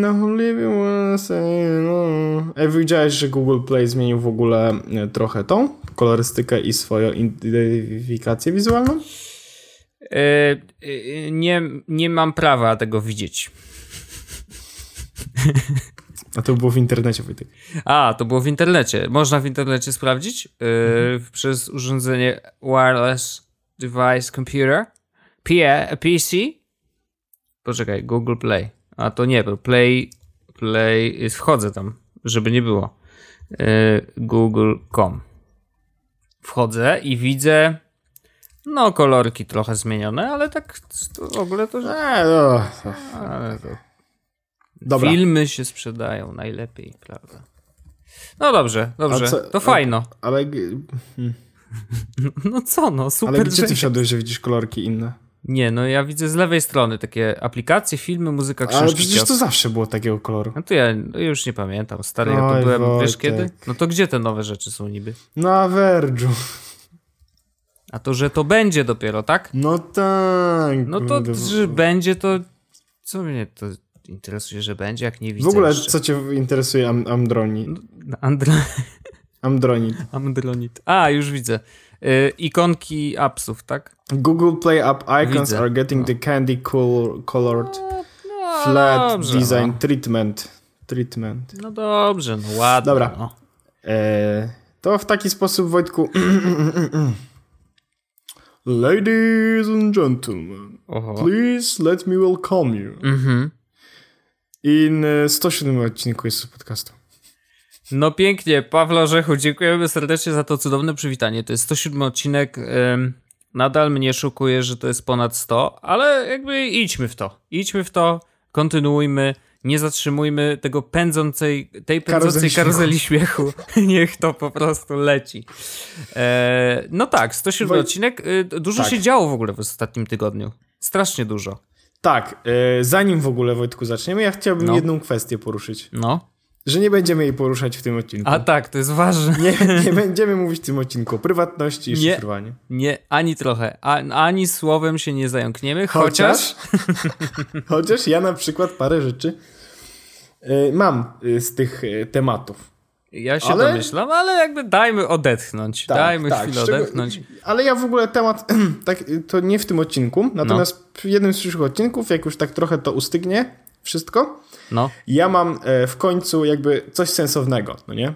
no live once, no. Ej, widziałeś, że Google Play zmienił w ogóle e, trochę tą kolorystykę i swoją identyfikację wizualną? Yy, nie, nie mam prawa tego widzieć. A to było w internecie, Wojtek. A, to było w internecie. Można w internecie sprawdzić yy, mhm. przez urządzenie Wireless Device Computer. PC? Poczekaj, Google Play. A to nie, Play, Play, wchodzę tam, żeby nie było. Yy, Google.com. Wchodzę i widzę no, kolorki trochę zmienione, ale tak w ogóle to... Eee, no. Ale to... Dobra. Filmy się sprzedają najlepiej, prawda? No dobrze, dobrze, co, to fajno. Ale... Hmm. No co, no super. Ale gdzie ty wszedłeś, że widzisz kolorki inne? Nie, no ja widzę z lewej strony takie aplikacje, filmy, muzyka, książki. Ale przecież to zawsze było takiego koloru. No to ja już nie pamiętam, stary, ja to byłem, Wojtek. wiesz kiedy? No to gdzie te nowe rzeczy są niby? Na Verge'u. A to, że to będzie dopiero, tak? No tak. No to, że będzie, to co mnie to interesuje, że będzie, jak nie widzę W ogóle, jeszcze. co cię interesuje am Amdronit? No. Amdronit. Amdronit. A, już widzę. Y ikonki appsów, tak? Google Play App icons widzę. are getting no. the candy cool colored no, no, flat dobrze, design no. treatment. Treatment. No dobrze, no ładnie. Dobra. No. E, to w taki sposób, Wojtku... Ladies and gentlemen, Oho. please let me welcome you. Mhm. In 107 odcinku jest podcastu. No pięknie, Pawlo Orzechu, dziękujemy serdecznie za to cudowne przywitanie. To jest 107 odcinek. Nadal mnie szokuje, że to jest ponad 100, ale jakby idźmy w to. Idźmy w to, kontynuujmy nie zatrzymujmy tego pędzącej, tej pędzącej karuzeli, śmiechu. Niech to po prostu leci. E, no tak, 107 Woj... odcinek. Y, dużo tak. się działo w ogóle w ostatnim tygodniu. Strasznie dużo. Tak, e, zanim w ogóle Wojtku zaczniemy, ja chciałbym no. jedną kwestię poruszyć. No. Że nie będziemy jej poruszać w tym odcinku. A tak, to jest ważne. Nie, nie będziemy mówić w tym odcinku o prywatności i nie, szyfrowaniu. Nie, ani trochę. A, ani słowem się nie zająkniemy, chociaż... Chociaż, chociaż ja na przykład parę rzeczy y, mam y, z tych y, tematów. Ja się ale... domyślam, ale jakby dajmy odetchnąć. Tak, dajmy tak, chwilę odetchnąć. Ale ja w ogóle temat, tak, to nie w tym odcinku, natomiast no. w jednym z przyszłych odcinków, jak już tak trochę to ustygnie, wszystko, no. ja mam e, w końcu jakby coś sensownego, no nie?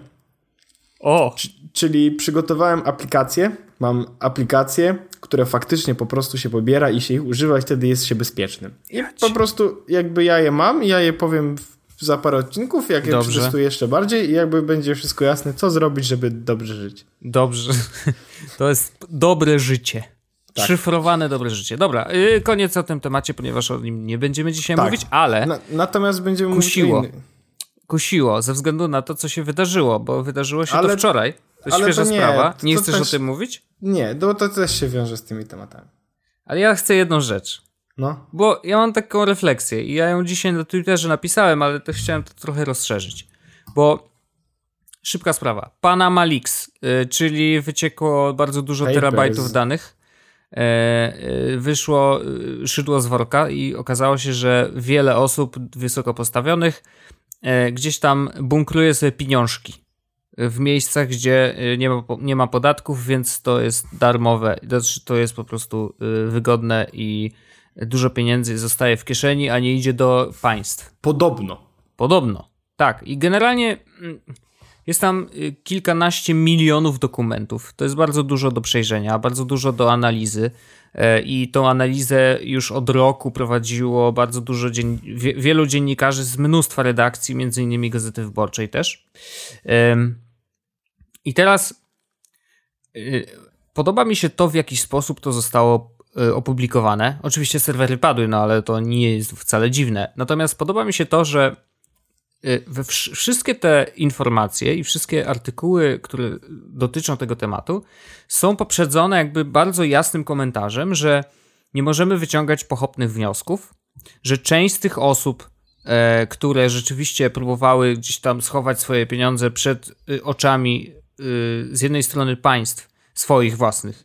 O! czyli przygotowałem aplikacje, mam aplikacje, które faktycznie po prostu się pobiera i się ich używa i wtedy jest się bezpiecznym. I po prostu jakby ja je mam ja je powiem za parę odcinków, jak je przetestuję jeszcze bardziej i jakby będzie wszystko jasne, co zrobić, żeby dobrze żyć. Dobrze. To jest dobre życie. Tak. Szyfrowane dobre życie. Dobra, yy, koniec o tym temacie, ponieważ o nim nie będziemy dzisiaj tak. mówić, ale. Na, natomiast będziemy kusiło, mówić. Kusiło, ze względu na to, co się wydarzyło, bo wydarzyło się ale, to wczoraj. To jest świeża to nie, sprawa. Nie chcesz też, o tym mówić? Nie, bo to też się wiąże z tymi tematami. Ale ja chcę jedną rzecz. No. Bo ja mam taką refleksję i ja ją dzisiaj na Twitterze napisałem, ale też chciałem to trochę rozszerzyć. Bo szybka sprawa. Panama Leaks, yy, czyli wyciekło bardzo dużo Papers. terabajtów danych wyszło e, szydło z worka i okazało się, że wiele osób wysoko postawionych gdzieś tam bunkruje sobie pieniążki w miejscach, gdzie nie ma, nie ma podatków, więc to jest darmowe, znaczy to jest po prostu wygodne i dużo pieniędzy zostaje w kieszeni, a nie idzie do państw. Podobno. Podobno. Tak. I generalnie mm, jest tam y, kilkanaście milionów dokumentów. To jest bardzo dużo do przejrzenia, bardzo dużo do analizy. E, I tą analizę już od roku prowadziło bardzo dużo dzien... wielu dziennikarzy z mnóstwa redakcji, między innymi Gazety Wyborczej też. I teraz y, podoba mi się to, w jaki sposób to zostało y, opublikowane. Oczywiście serwery padły, no ale to nie jest wcale dziwne. Natomiast podoba mi się to, że Y, we wszystkie te informacje i wszystkie artykuły, które dotyczą tego tematu, są poprzedzone jakby bardzo jasnym komentarzem, że nie możemy wyciągać pochopnych wniosków, że część z tych osób, e, które rzeczywiście próbowały gdzieś tam schować swoje pieniądze przed y, oczami y, z jednej strony państw swoich własnych,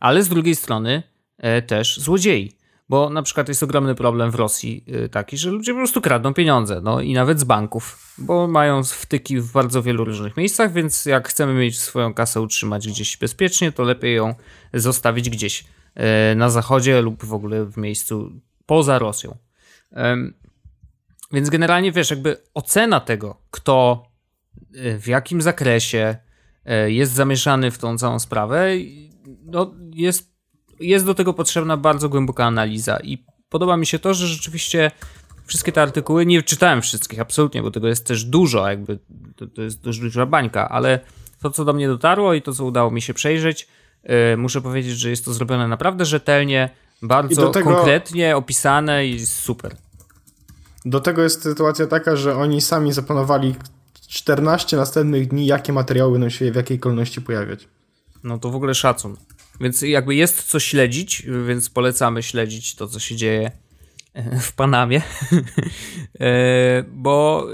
ale z drugiej strony e, też złodziei Bo na przykład jest ogromny problem w Rosji y, taki, że ludzie po prostu kradną pieniądze, no i nawet z banków, bo mają wtyki w bardzo wielu różnych miejscach, więc jak chcemy mieć swoją kasę utrzymać gdzieś bezpiecznie, to lepiej ją zostawić gdzieś y, na zachodzie lub w ogóle w miejscu poza Rosją. Więc generalnie wiesz, jakby ocena tego, kto y, w jakim zakresie jest zamieszany w tą całą sprawę, no jest jest do tego potrzebna bardzo głęboka analiza i podoba mi się to, że rzeczywiście wszystkie te artykuły, nie czytałem wszystkich absolutnie, bo tego jest też dużo, jakby to, to jest dość duża bańka, ale to, co do mnie dotarło i to, co udało mi się przejrzeć, yy, muszę powiedzieć, że jest to zrobione naprawdę rzetelnie, bardzo tego, konkretnie opisane i super. Do tego jest sytuacja taka, że oni sami zaplanowali 14 następnych dni, jakie materiały będą się w jakiej kolejności pojawiać. No to w ogóle szacun. Więc jakby jest co śledzić, więc polecamy śledzić to, co się dzieje e, w Panamie, e, bo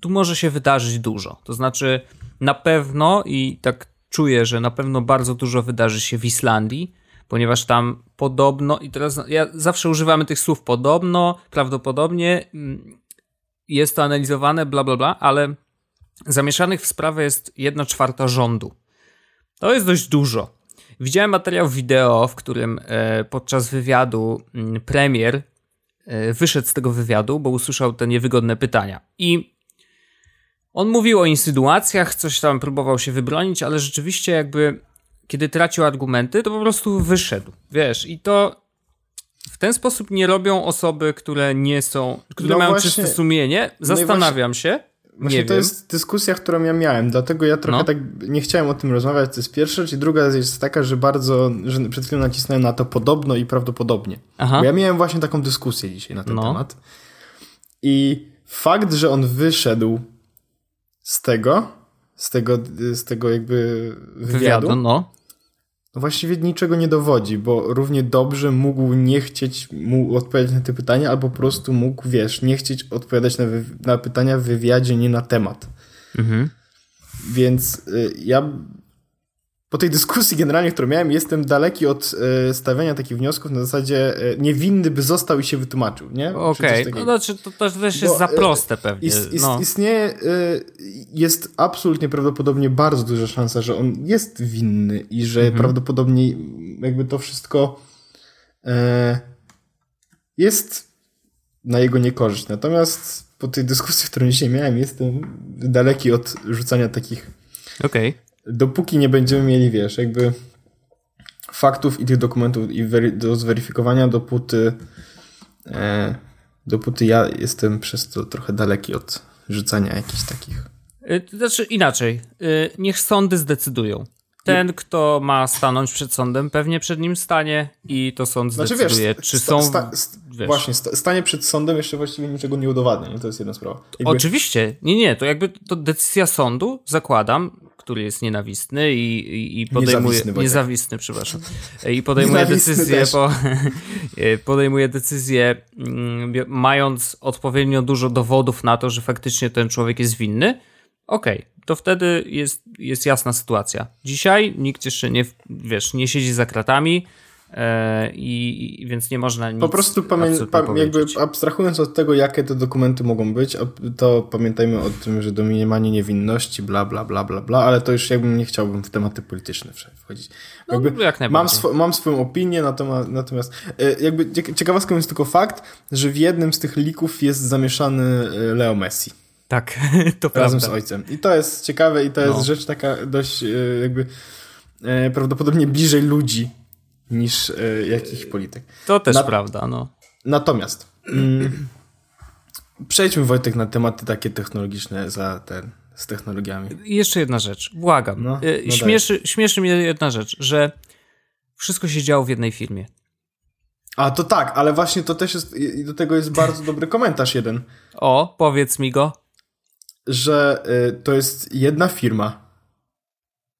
tu może się wydarzyć dużo. To znaczy, na pewno i tak czuję, że na pewno bardzo dużo wydarzy się w Islandii, ponieważ tam podobno, i teraz ja zawsze używamy tych słów podobno, prawdopodobnie mm, jest to analizowane, bla, bla, bla, ale zamieszanych w sprawę jest jedna czwarta rządu. To jest dość dużo. Widziałem materiał wideo, w którym e, podczas wywiadu mm, premier e, wyszedł z tego wywiadu, bo usłyszał te niewygodne pytania. I on mówił o insynuacjach, coś tam próbował się wybronić, ale rzeczywiście jakby kiedy tracił argumenty, to po prostu wyszedł. Wiesz, i to w ten sposób nie robią osoby, które nie są, które no mają właśnie, czyste sumienie. Zastanawiam no się, Właśnie nie to wiem. jest dyskusja, którą ja miałem, dlatego ja trochę no. tak nie chciałem o tym rozmawiać, to jest pierwsza, i druga jest taka, że bardzo, że przed chwilą nacisnąłem na to podobno i prawdopodobnie. Aha. Bo ja miałem właśnie taką dyskusję dzisiaj na ten no. temat. I fakt, że on wyszedł z tego, z tego, z tego jakby wywiadu, wywiadu no właściwie niczego nie dowodzi, bo równie dobrze mógł nie chcieć mu odpowiadać na te pytania, albo po prostu mógł, wiesz, nie chcieć odpowiadać na, na pytania w wywiadzie, nie na temat. Mhm. Więc y, ja po tej dyskusji generalnie, którą miałem, jestem daleki od e, stawiania takich wniosków na zasadzie e, niewinny by został i się wytłumaczył, nie? Okej, okay. no znaczy to, to też jest Bo, za proste pewnie. Ist, ist, no. Istnieje, e, jest absolutnie prawdopodobnie bardzo duża szansa, że on jest winny i że mhm. prawdopodobnie jakby to wszystko jest na jego niekorzyść. Natomiast po tej dyskusji, którą dzisiaj miałem, jestem daleki od rzucania takich okay dopóki nie będziemy mieli, wiesz, jakby faktów i tych dokumentów i do zweryfikowania, dopóty e, dopóty ja jestem przez to trochę daleki od rzucania jakichś takich. Y, znaczy inaczej, y, niech sądy zdecydują. Ten, kto ma stanąć przed sądem, pewnie przed nim stanie i to sąd znaczy, zdecyduje, wiesz, czy są... Sta, sta, właśnie, stanie przed sądem jeszcze właściwie niczego nie udowadnia, nie? to jest jedna sprawa. Jakby... Oczywiście, nie, nie, to jakby to decyzja sądu, zakładam, który jest nienawistny i, i, i podejmuje... Niezawistny, niezawistny, przepraszam. I podejmuje decyzję, po, podejmuje decyzję mając odpowiednio dużo dowodów na to, że faktycznie ten człowiek jest winny, okej, okay, to wtedy jest, jest jasna sytuacja. Dzisiaj nikt jeszcze nie, wiesz, nie siedzi za kratami, I, i, więc nie można nic Po prostu pamię- pa- jakby abstrahując od tego, jakie te dokumenty mogą być, to pamiętajmy o tym, że domniemanie niewinności, bla, bla, bla, bla, bla, ale to już jakby nie chciałbym w tematy polityczne wchodzić. No, jak mam, sw- mam swoją opinię, natomiast, natomiast e, jakby ciekawostką jest tylko fakt, że w jednym z tych lików jest zamieszany e, Leo Messi. Tak, to Razem prawda. z ojcem. I to jest ciekawe i to jest no. rzecz taka dość jakby prawdopodobnie bliżej ludzi niż y, jakiś polityk. To też prawda, no. Natomiast mm, przejdźmy Wojtek na tematy takie technologiczne za ten, z technologiami. Jeszcze jedna rzecz, błagam. No, y, no śmieszy, śmieszy mnie jedna rzecz, że wszystko się działo w jednej firmie. A to tak, ale właśnie to też jest, i do tego jest bardzo dobry komentarz jeden. O, powiedz mi go. Że y, to jest jedna firma,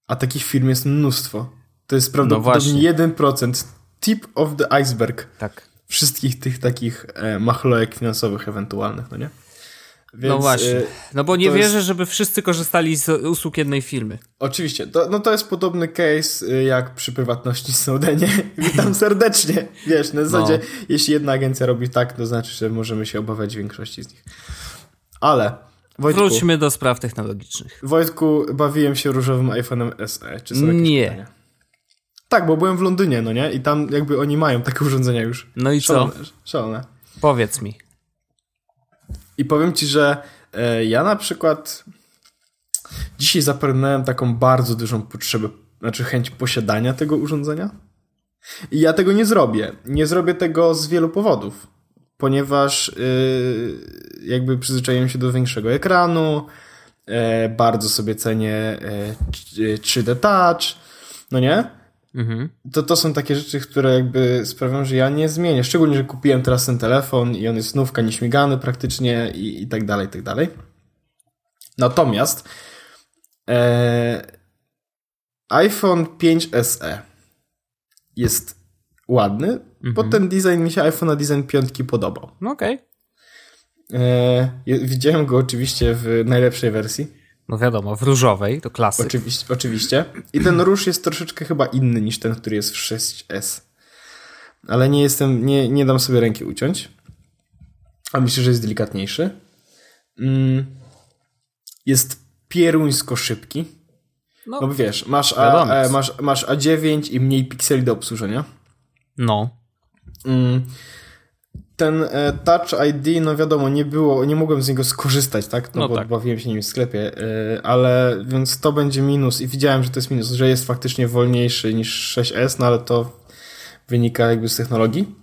a takich firm jest mnóstwo. To jest prawdopodobnie no 1%. Tip of the iceberg. Tak. Wszystkich tych takich e, machlojek finansowych ewentualnych, no nie? Więc, no właśnie. y, No bo nie wierzę, jest- żeby wszyscy korzystali z usług jednej firmy. Oczywiście. To, no to jest podobny case y, jak przy prywatności Snowdenie. Witam serdecznie. Wiesz, na zasadzie, No. jeśli jedna agencja robi tak, to znaczy, że możemy się obawiać większości z nich. Ale, Wojtku, Wróćmy do spraw technologicznych. Wojtku, bawiłem się różowym iPhone'em SE. Czy są jakieś Nie. pytania? Tak, bo byłem w Londynie, no nie? I tam jakby oni mają takie urządzenia już. No i co? Szalone. Szalone. Powiedz mi. I powiem ci, że e, ja na przykład dzisiaj zapragnąłem taką bardzo dużą potrzebę, znaczy chęć posiadania tego urządzenia. I ja tego nie zrobię. Nie zrobię tego z wielu powodów, ponieważ y, jakby przyzwyczaiłem się do większego ekranu, e, bardzo sobie cenię e, 3D Touch, no nie? Mhm. to, to są takie rzeczy, które jakby sprawiają, że ja nie zmienię. Szczególnie, że kupiłem teraz ten telefon i on jest nówka, nieśmigany praktycznie i, i tak dalej, i tak dalej. Natomiast e, iPhone 5 SE jest ładny, bo ten design mi się iPhone na design 5 podobał. No okej. E, je- widziałem go oczywiście w najlepszej wersji. No wiadomo, w różowej, to klasyk. Oczywiście, oczywiście. I ten róż jest troszeczkę chyba inny niż ten, który jest w 6S. Ale nie jestem, nie, nie dam sobie ręki uciąć. A myślę, że jest delikatniejszy. Mm. Jest pieruńsko szybki. No, No bo wiesz, masz. A, e, masz, masz A9 i mniej pikseli do obsłużenia. no. Ten e, Touch ID, no wiadomo, nie było, nie mogłem z niego skorzystać, tak? No, No bo tak. bawiłem się nim w sklepie, e, ale więc to będzie minus i widziałem, że to jest minus, że jest faktycznie wolniejszy niż 6S, no ale to wynika jakby z technologii.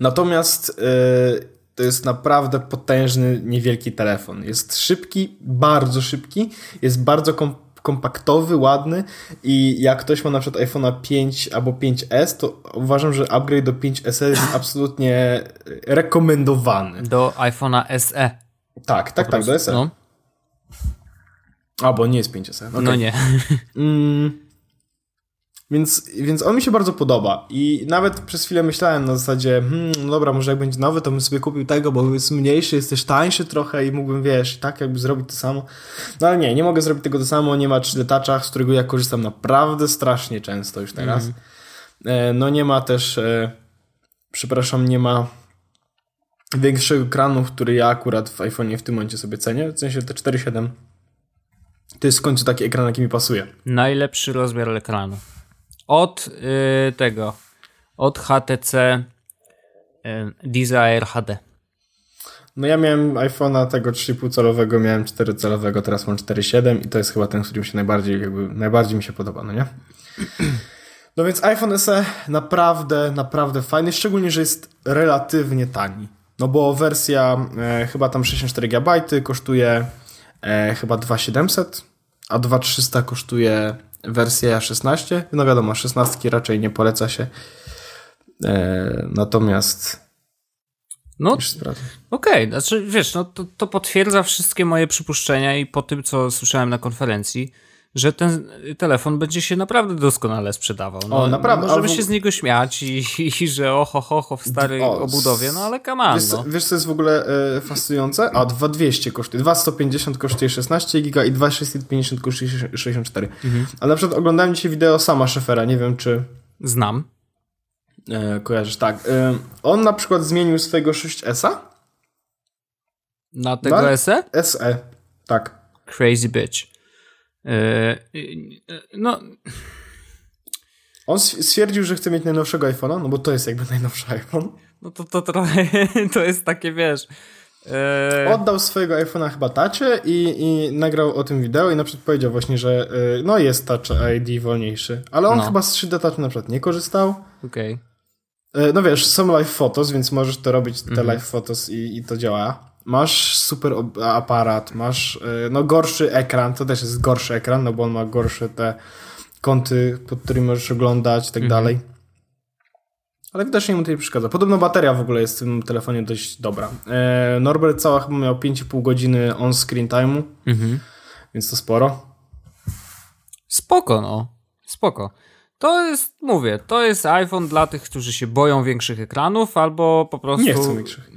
Natomiast e, to jest naprawdę potężny, niewielki telefon. Jest szybki, bardzo szybki, jest bardzo kom kompaktowy, ładny i jak ktoś ma na przykład iPhone'a 5 albo 5S, to uważam, że upgrade do 5S jest absolutnie rekomendowany. Do iPhone'a SE. Tak, tak, tak, do SE. No, A, bo nie jest 5S. no nie. Mm, więc, więc on mi się bardzo podoba i nawet przez chwilę myślałem na zasadzie, hmm, no dobra, może jak będzie nowy, to bym sobie kupił tego, bo jest mniejszy, jest też tańszy trochę i mógłbym, wiesz, tak jakby zrobić to samo. No ale nie, nie mogę zrobić tego to samo, nie ma 3D Toucha, z którego ja korzystam naprawdę strasznie często już teraz. E, no nie ma też, e, przepraszam, nie ma większego ekranu, który ja akurat w iPhone'ie w tym momencie sobie cenię, w sensie te 4.7 to jest w końcu taki ekran, jaki mi pasuje. Najlepszy rozmiar ekranu. Od y, tego. Od HTC y, Desire HD. No ja miałem iPhone'a tego 3,5 calowego, miałem 4 calowego, teraz mam 4,7 i to jest chyba ten, który mi się najbardziej jakby, najbardziej mi się podoba, no nie? No więc iPhone SE naprawdę, naprawdę fajny, szczególnie, że jest relatywnie tani. No bo wersja e, chyba tam 64 GB kosztuje e, chyba 2700, a 2300 kosztuje wersja 16. No wiadomo, 16 raczej nie poleca się. E, natomiast No. Okej, znaczy wiesz, no to, to potwierdza wszystkie moje przypuszczenia i po tym, co słyszałem na konferencji, że ten telefon będzie się naprawdę doskonale sprzedawał. No, O, naprawdę, Możemy a w- się z niego śmiać i, i że oho, ho, ho w starej O, obudowie, no ale on, Wiesz, co- no. wiesz co jest w ogóle e, fascynujące? A 2200 kosztuje, 2150 kosztuje 16 giga i 2650 kosztuje 64. Mhm. Ale na przykład oglądałem dzisiaj wideo sama Szefera, nie wiem czy Znam. e, kojarzysz, tak. E, on na przykład zmienił swojego 6S-a? Na tego No. SE? SE, tak. Crazy bitch. Yy, yy, no, On stwierdził, że chce mieć najnowszego iPhone'a, no bo to jest jakby najnowszy iPhone. no to, to trochę, to jest takie, wiesz... Yy, Oddał swojego iPhone'a chyba tacie i, i nagrał o tym wideo i na przykład powiedział właśnie, że e, no jest Touch ID wolniejszy. Ale on No. chyba z 3D Touch na przykład nie korzystał. Okej. E, No wiesz, są live photos, więc możesz to robić, te Mhm. live photos i, i to działa. Masz super aparat, masz e, no gorszy ekran, to też jest gorszy ekran, no bo on ma gorsze te kąty, pod którymi możesz oglądać i tak Mhm. dalej. Ale widocznie mu to nie przeszkadza. Podobno bateria w ogóle jest w tym telefonie dość dobra. E, Norbert cała chyba miał 5,5 godziny on-screen time'u, Mhm. więc to sporo. Spoko, no. Spoko. To jest, mówię, to jest iPhone dla tych, którzy się boją większych ekranów albo po prostu Nie chcą większych.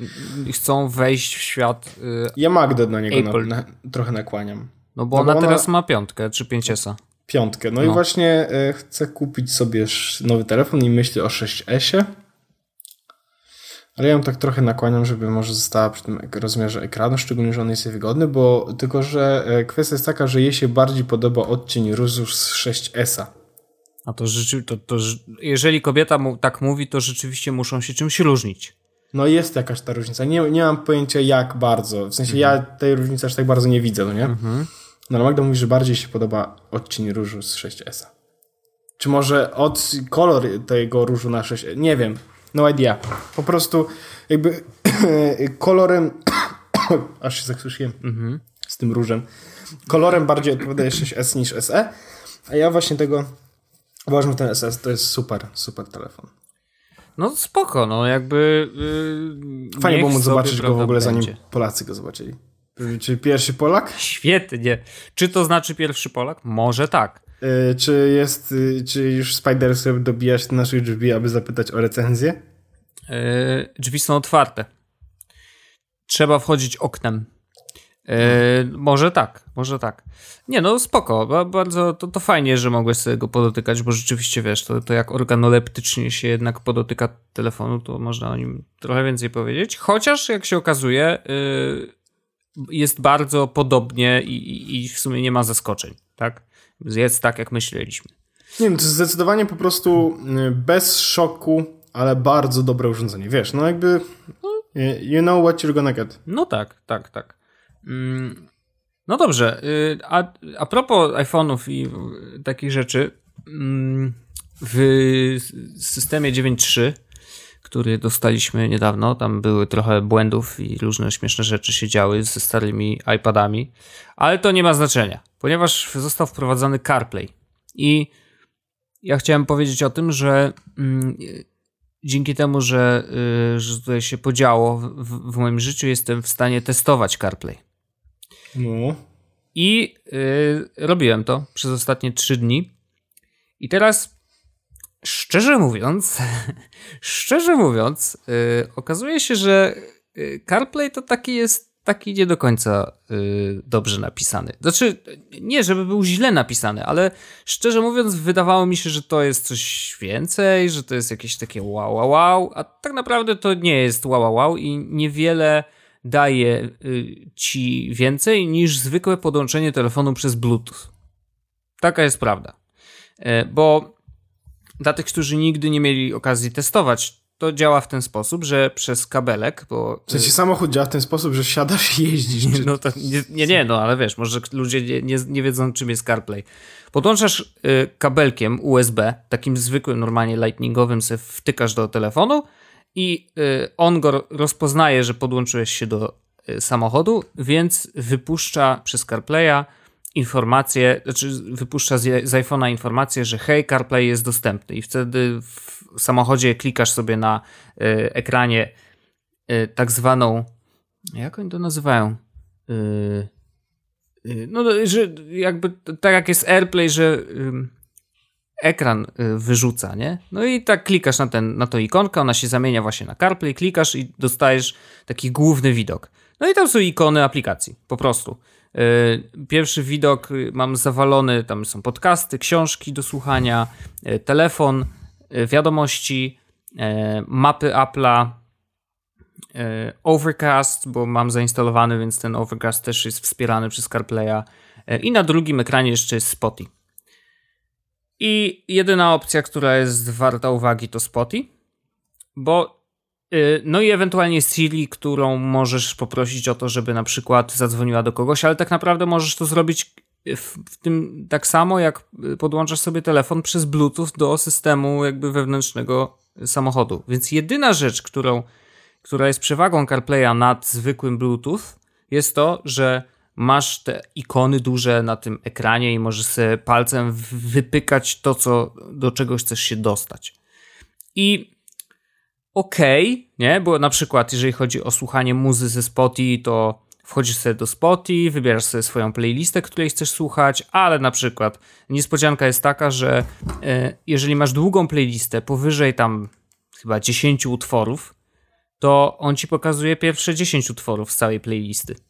chcą wejść w świat. Y, Ja Magdę na niego na, na, trochę nakłaniam. no bo No bo ona ona- teraz ma piątkę czy 5S. Piątkę. No, No. i właśnie e, chcę kupić sobie nowy telefon i myślę o 6S-ie. Ale ja ją tak trochę nakłaniam, żeby może została przy tym rozmiarze ekranu, szczególnie, że on jest jej wygodny, bo tylko, że e, kwestia jest taka, że jej się bardziej podoba odcień różu z 6S-a. A to, rzeczy, to, to że- jeżeli kobieta mu, tak mówi, to rzeczywiście muszą się czymś różnić. No jest jakaś ta różnica. Nie, nie mam pojęcia jak bardzo. W sensie ja tej różnicy aż tak bardzo nie widzę, no nie? No ale Magda mówi, że bardziej się podoba odcień różu z 6S. Czy może od kolor tego różu na 6 Nie wiem. No idea. Po prostu jakby kolorem aż się zakrzyszyłem z tym różem. Kolorem bardziej odpowiada 6S niż SE. A ja właśnie tego uważam, że ten SS to jest super, super telefon. No spoko, no jakby. Yy, Fajnie było móc zobaczyć go w ogóle zanim będzie. Polacy go zobaczyli. Czy pierwszy Polak? Świetnie. Czy to znaczy pierwszy Polak? Może tak. Y, czy jest, y, czy już Spider sobie dobija się do naszych drzwi, aby zapytać o recenzję? Yy, drzwi są otwarte. Trzeba wchodzić oknem. Yy, może tak, może tak. Nie no, spoko, ba- bardzo to, to fajnie, że mogłeś sobie go podotykać, bo rzeczywiście wiesz, to, to jak organoleptycznie się jednak podotyka telefonu, to można o nim trochę więcej powiedzieć. Chociaż jak się okazuje, yy, jest bardzo podobnie i, i, i w sumie nie ma zaskoczeń, tak? Jest tak, jak myśleliśmy. Nie wiem, to jest zdecydowanie po prostu y, bez szoku, ale bardzo dobre urządzenie. Wiesz, no jakby y, you know what you're gonna get. No tak, tak, tak. Mm, No dobrze, y, a, a propos iPhone'ów i takich rzeczy, mm, w systemie 9.3, który dostaliśmy niedawno, tam były trochę błędów i różne śmieszne rzeczy się działy ze starymi iPadami, ale to nie ma znaczenia, ponieważ został wprowadzony CarPlay i ja chciałem powiedzieć o tym, że mm, dzięki temu, że, y, że tutaj się podziało w, w moim życiu, jestem w stanie testować CarPlay. No. I y, robiłem to przez ostatnie trzy dni. I teraz, szczerze mówiąc, szczerze mówiąc, y, okazuje się, że y, CarPlay to taki jest taki nie do końca y, dobrze napisany. Znaczy, nie, żeby był źle napisany, ale szczerze mówiąc, wydawało mi się, że to jest coś więcej, że to jest jakieś takie wow, wow, wow, a tak naprawdę to nie jest wow, wow, wow i niewiele daje y, ci więcej niż zwykłe podłączenie telefonu przez Bluetooth. Taka jest prawda. E, Bo dla tych, którzy nigdy nie mieli okazji testować, to działa w ten sposób, że przez kabelek, bo W sensie samochód działa w ten sposób, że siadasz i jeździsz. Czy... no to nie, nie, no ale wiesz, może ludzie nie, nie, nie wiedzą, czym jest CarPlay. Podłączasz y, kabelkiem USB, takim zwykłym, normalnie lightningowym, sobie wtykasz do telefonu i y, on go rozpoznaje, że podłączyłeś się do y, samochodu, więc wypuszcza przez CarPlaya informację, znaczy wypuszcza z, z iPhone'a informację, że hej, CarPlay jest dostępny i wtedy w samochodzie klikasz sobie na y, ekranie tak zwaną jak oni to nazywają? No, że jakby tak jak jest AirPlay, że ekran y, wyrzuca, nie? No i tak klikasz na, ten, na to ikonkę, ona się zamienia właśnie na CarPlay, klikasz i dostajesz taki główny widok. No i tam są ikony aplikacji, po prostu. Yy, Pierwszy widok y, mam zawalony, tam są podcasty, książki do słuchania, y, telefon, y, wiadomości, y, mapy Apple'a, Overcast, bo mam zainstalowany, więc ten Overcast też jest wspierany przez CarPlaya. I na drugim ekranie jeszcze jest Spoty. I jedyna opcja, która jest warta uwagi, to Spoty, bo y, no i ewentualnie Siri, którą możesz poprosić o to, żeby na przykład zadzwoniła do kogoś, ale tak naprawdę możesz to zrobić w, w tym tak samo, jak y, podłączasz sobie telefon przez Bluetooth do systemu jakby wewnętrznego samochodu. Więc jedyna rzecz, którą która jest przewagą CarPlaya nad zwykłym Bluetooth, jest to, że masz te ikony duże na tym ekranie i możesz sobie palcem wypykać to, co, do czego chcesz się dostać. I okej, nie? Bo na przykład, jeżeli chodzi o słuchanie muzy ze Spotify, to wchodzisz sobie do Spotify, wybierasz sobie swoją playlistę, której chcesz słuchać, ale na przykład niespodzianka jest taka, że e, jeżeli masz długą playlistę powyżej tam chyba 10 utworów, to on ci pokazuje pierwsze 10 utworów z całej playlisty.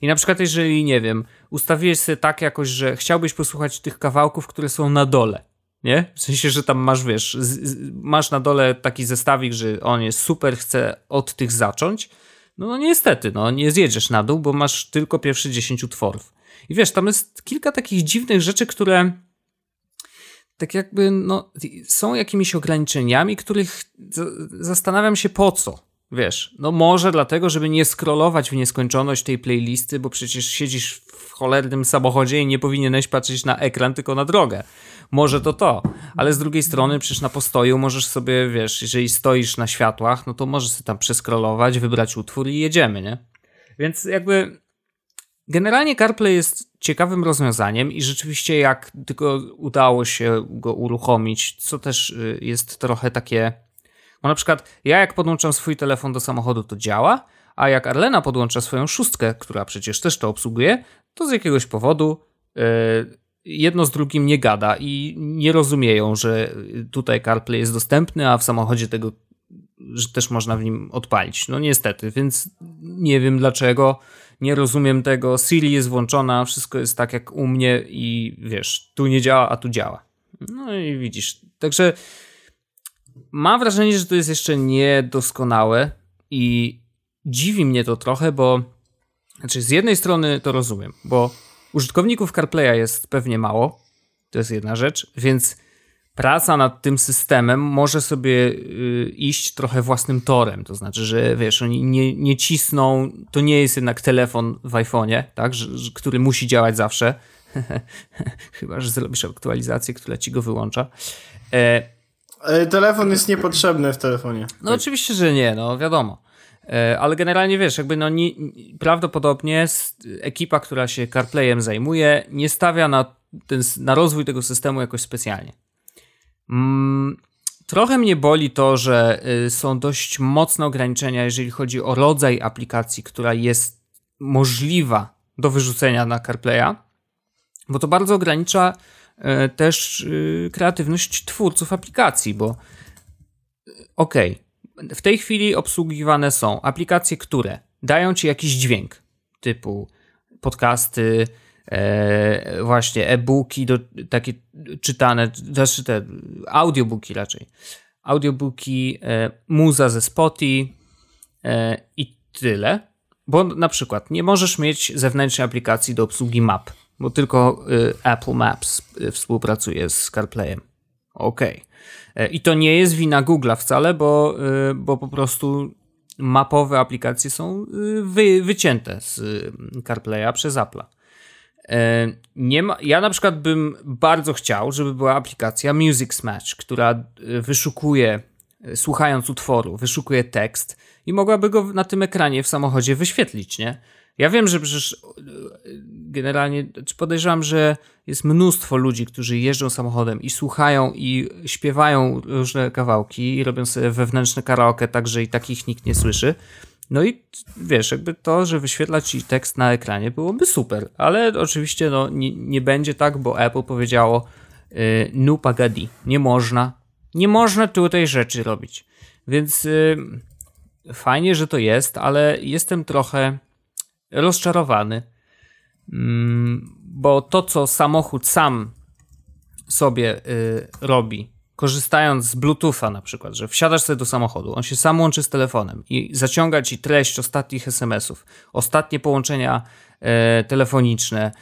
I na przykład, jeżeli, nie wiem, ustawiłeś sobie tak jakoś, że chciałbyś posłuchać tych kawałków, które są na dole, nie? W sensie, że tam masz, wiesz, z, z, masz na dole taki zestawik, że on jest super, chce od tych zacząć, no, no niestety, no nie zjedziesz na dół, bo masz tylko pierwsze 10 utworów. I wiesz, tam jest kilka takich dziwnych rzeczy, które tak jakby no, są jakimiś ograniczeniami, których zastanawiam się po co. Wiesz, no może dlatego, żeby nie scrollować w nieskończoność tej playlisty, bo przecież siedzisz w cholernym samochodzie i nie powinieneś patrzeć na ekran, tylko na drogę. Może to to, ale z drugiej strony przecież na postoju możesz sobie, wiesz, jeżeli stoisz na światłach, no to możesz sobie tam przeskrolować, wybrać utwór i jedziemy, nie? Więc jakby generalnie CarPlay jest ciekawym rozwiązaniem i rzeczywiście jak tylko udało się go uruchomić, co też y, jest trochę takie bo na przykład ja jak podłączam swój telefon do samochodu, to działa, a jak Arlena podłącza swoją szóstkę, która przecież też to obsługuje, to z jakiegoś powodu yy, jedno z drugim nie gada i nie rozumieją, że tutaj CarPlay jest dostępny, a w samochodzie tego że też można w nim odpalić. No niestety, więc nie wiem dlaczego, nie rozumiem tego. Siri jest włączona, wszystko jest tak jak u mnie i wiesz, tu nie działa, a tu działa. No i widzisz. Także mam wrażenie, że to jest jeszcze niedoskonałe i dziwi mnie to trochę, bo znaczy z jednej strony to rozumiem, bo użytkowników CarPlaya jest pewnie mało, to jest jedna rzecz, więc praca nad tym systemem może sobie y, iść trochę własnym torem. To znaczy, że wiesz, oni nie, nie cisną, to nie jest jednak telefon w iPhone'ie, tak, że, że, który musi działać zawsze. Chyba, że zrobisz aktualizację, która ci go wyłącza. E, telefon jest niepotrzebny w telefonie. No tak. oczywiście, że nie, no wiadomo. E, ale generalnie wiesz, jakby no nie, prawdopodobnie ekipa, która się CarPlayem zajmuje, nie stawia na, ten, na rozwój tego systemu jakoś specjalnie. Mm, trochę mnie boli to, że y, są dość mocne ograniczenia, jeżeli chodzi o rodzaj aplikacji, która jest możliwa do wyrzucenia na CarPlaya, bo to bardzo ogranicza E, też y, kreatywność twórców aplikacji, bo okej, okay, w tej chwili obsługiwane są aplikacje, które dają ci jakiś dźwięk, typu podcasty, e, właśnie e-booki, do, takie czytane, znaczy te audiobooki raczej, audiobooki, e, muza ze Spotify e, i tyle, bo na przykład nie możesz mieć zewnętrznej aplikacji do obsługi map, bo tylko y, Apple Maps y, współpracuje z CarPlayem. Okej. Okay. E, I to nie jest wina Google'a wcale, bo, y, bo po prostu mapowe aplikacje są wy, wycięte z CarPlaya przez Apple'a. E, nie ma, ja na przykład bym bardzo chciał, żeby była aplikacja Music Match, która wyszukuje, słuchając utworu, wyszukuje tekst i mogłaby go na tym ekranie w samochodzie wyświetlić, nie? Ja wiem, że przecież e, generalnie podejrzewam, że jest mnóstwo ludzi, którzy jeżdżą samochodem i słuchają i śpiewają różne kawałki i robią sobie wewnętrzne karaoke, tak że i takich nikt nie słyszy. No i wiesz, jakby to, że wyświetla ci tekst na ekranie byłoby super, ale oczywiście no, nie, nie będzie tak, bo Apple powiedziało yy, no pagadi, nie można, nie można tutaj rzeczy robić. Więc yy, fajnie, że to jest, ale jestem trochę rozczarowany, mm, bo to, co samochód sam sobie y, robi, korzystając z Bluetootha na przykład, że wsiadasz sobie do samochodu, on się sam łączy z telefonem i zaciąga ci treść ostatnich SMS-ów, ostatnie połączenia e, telefoniczne,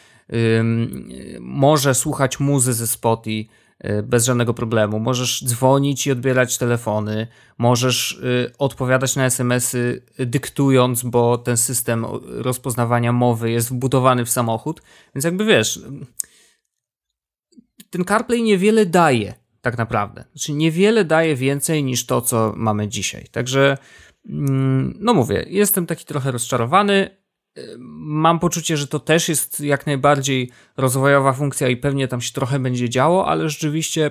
może słuchać muzy ze Spotify, Y, bez żadnego problemu. Możesz dzwonić i odbierać telefony, możesz y, odpowiadać na SMS-y dyktując, bo ten system rozpoznawania mowy jest wbudowany w samochód. Więc jakby wiesz, ten CarPlay niewiele daje tak naprawdę. Znaczy niewiele daje więcej niż to, co mamy dzisiaj. Także mm, no mówię, jestem taki trochę rozczarowany mam poczucie, że to też jest jak najbardziej rozwojowa funkcja i pewnie tam się trochę będzie działo, ale rzeczywiście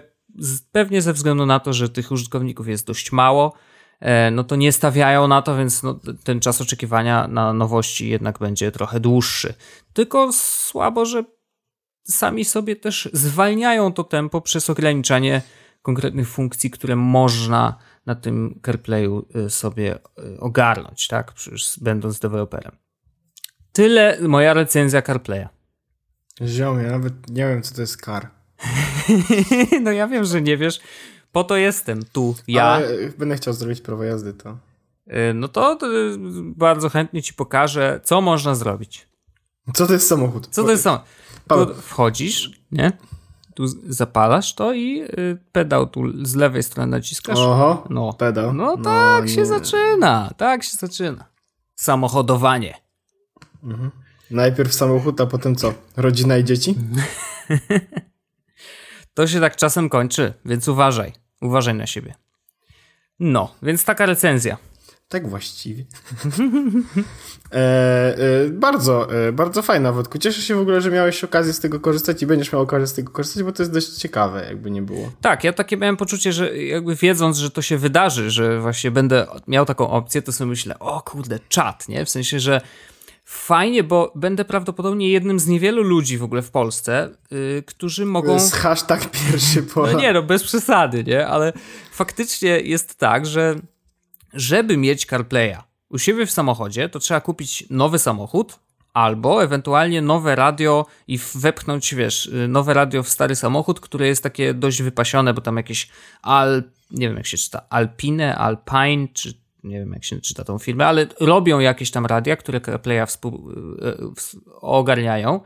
pewnie ze względu na to, że tych użytkowników jest dość mało, e, no to nie stawiają na to, więc no, ten czas oczekiwania na nowości jednak będzie trochę dłuższy. Tylko słabo, że sami sobie też zwalniają to tempo przez ograniczanie konkretnych funkcji, które można na tym CarPlayu y, sobie y, ogarnąć, tak? Przecież będąc deweloperem. Tyle moja recenzja CarPlaya. Ziom, ja nawet nie wiem, co to jest car. no ja wiem, że nie wiesz. Po to jestem tu, ja. Ale będę chciał zrobić prawo jazdy, to... Y, no to, to bardzo chętnie ci pokażę, co można zrobić. Co to jest samochód? Co to jest samochód? Tu wchodzisz, nie? Tu zapalasz to i y, pedał tu z lewej strony naciskasz. Oho, no. pedał. No, no tak nie. się zaczyna, tak się zaczyna. Samochodowanie. Mhm. Najpierw samochód, a potem co? Rodzina i dzieci? to się tak czasem kończy, więc uważaj. Uważaj na siebie. No, więc taka recenzja. Tak właściwie. e, e, bardzo, e, bardzo fajna Wodku. Cieszę się w ogóle, że miałeś okazję z tego korzystać i będziesz miał okazję z tego korzystać, bo to jest dość ciekawe, jakby nie było. Tak, ja takie miałem poczucie, że jakby wiedząc, że to się wydarzy, że właśnie będę miał taką opcję, to sobie myślę, o kurde, czat, nie? W sensie, że fajnie, bo będę prawdopodobnie jednym z niewielu ludzi w ogóle w Polsce, yy, którzy mogą... To jest hashtag pierwszy Polak. No nie, no bez przesady, nie? Ale faktycznie jest tak, że żeby mieć CarPlaya u siebie w samochodzie, to trzeba kupić nowy samochód albo ewentualnie nowe radio i wepchnąć, wiesz, y, nowe radio w stary samochód, które jest takie dość wypasione, bo tam jakieś Al, nie wiem jak się czyta, Alpine, Alpine, czy nie wiem jak się czyta tą firmę, ale robią jakieś tam radia, które CarPlaya współ, y, y, ogarniają.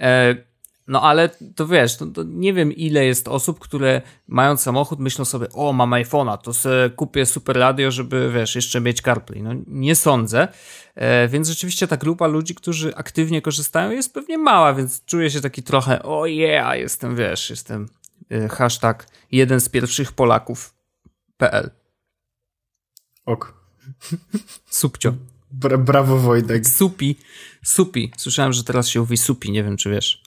E, no ale to wiesz, to, to nie wiem ile jest osób, które mając samochód myślą sobie, o mam iPhone'a, to sobie kupię super radio, żeby wiesz, jeszcze mieć CarPlay. No nie sądzę, e, więc rzeczywiście ta grupa ludzi, którzy aktywnie korzystają jest pewnie mała, więc czuję się taki trochę, o yeah, jestem wiesz, jestem e, hashtag jeden z pierwszych Polaków.pl Ok. Subcio. Bra brawo Wojtek. Supi. Supi. Słyszałem, że teraz się mówi supi, nie wiem czy wiesz.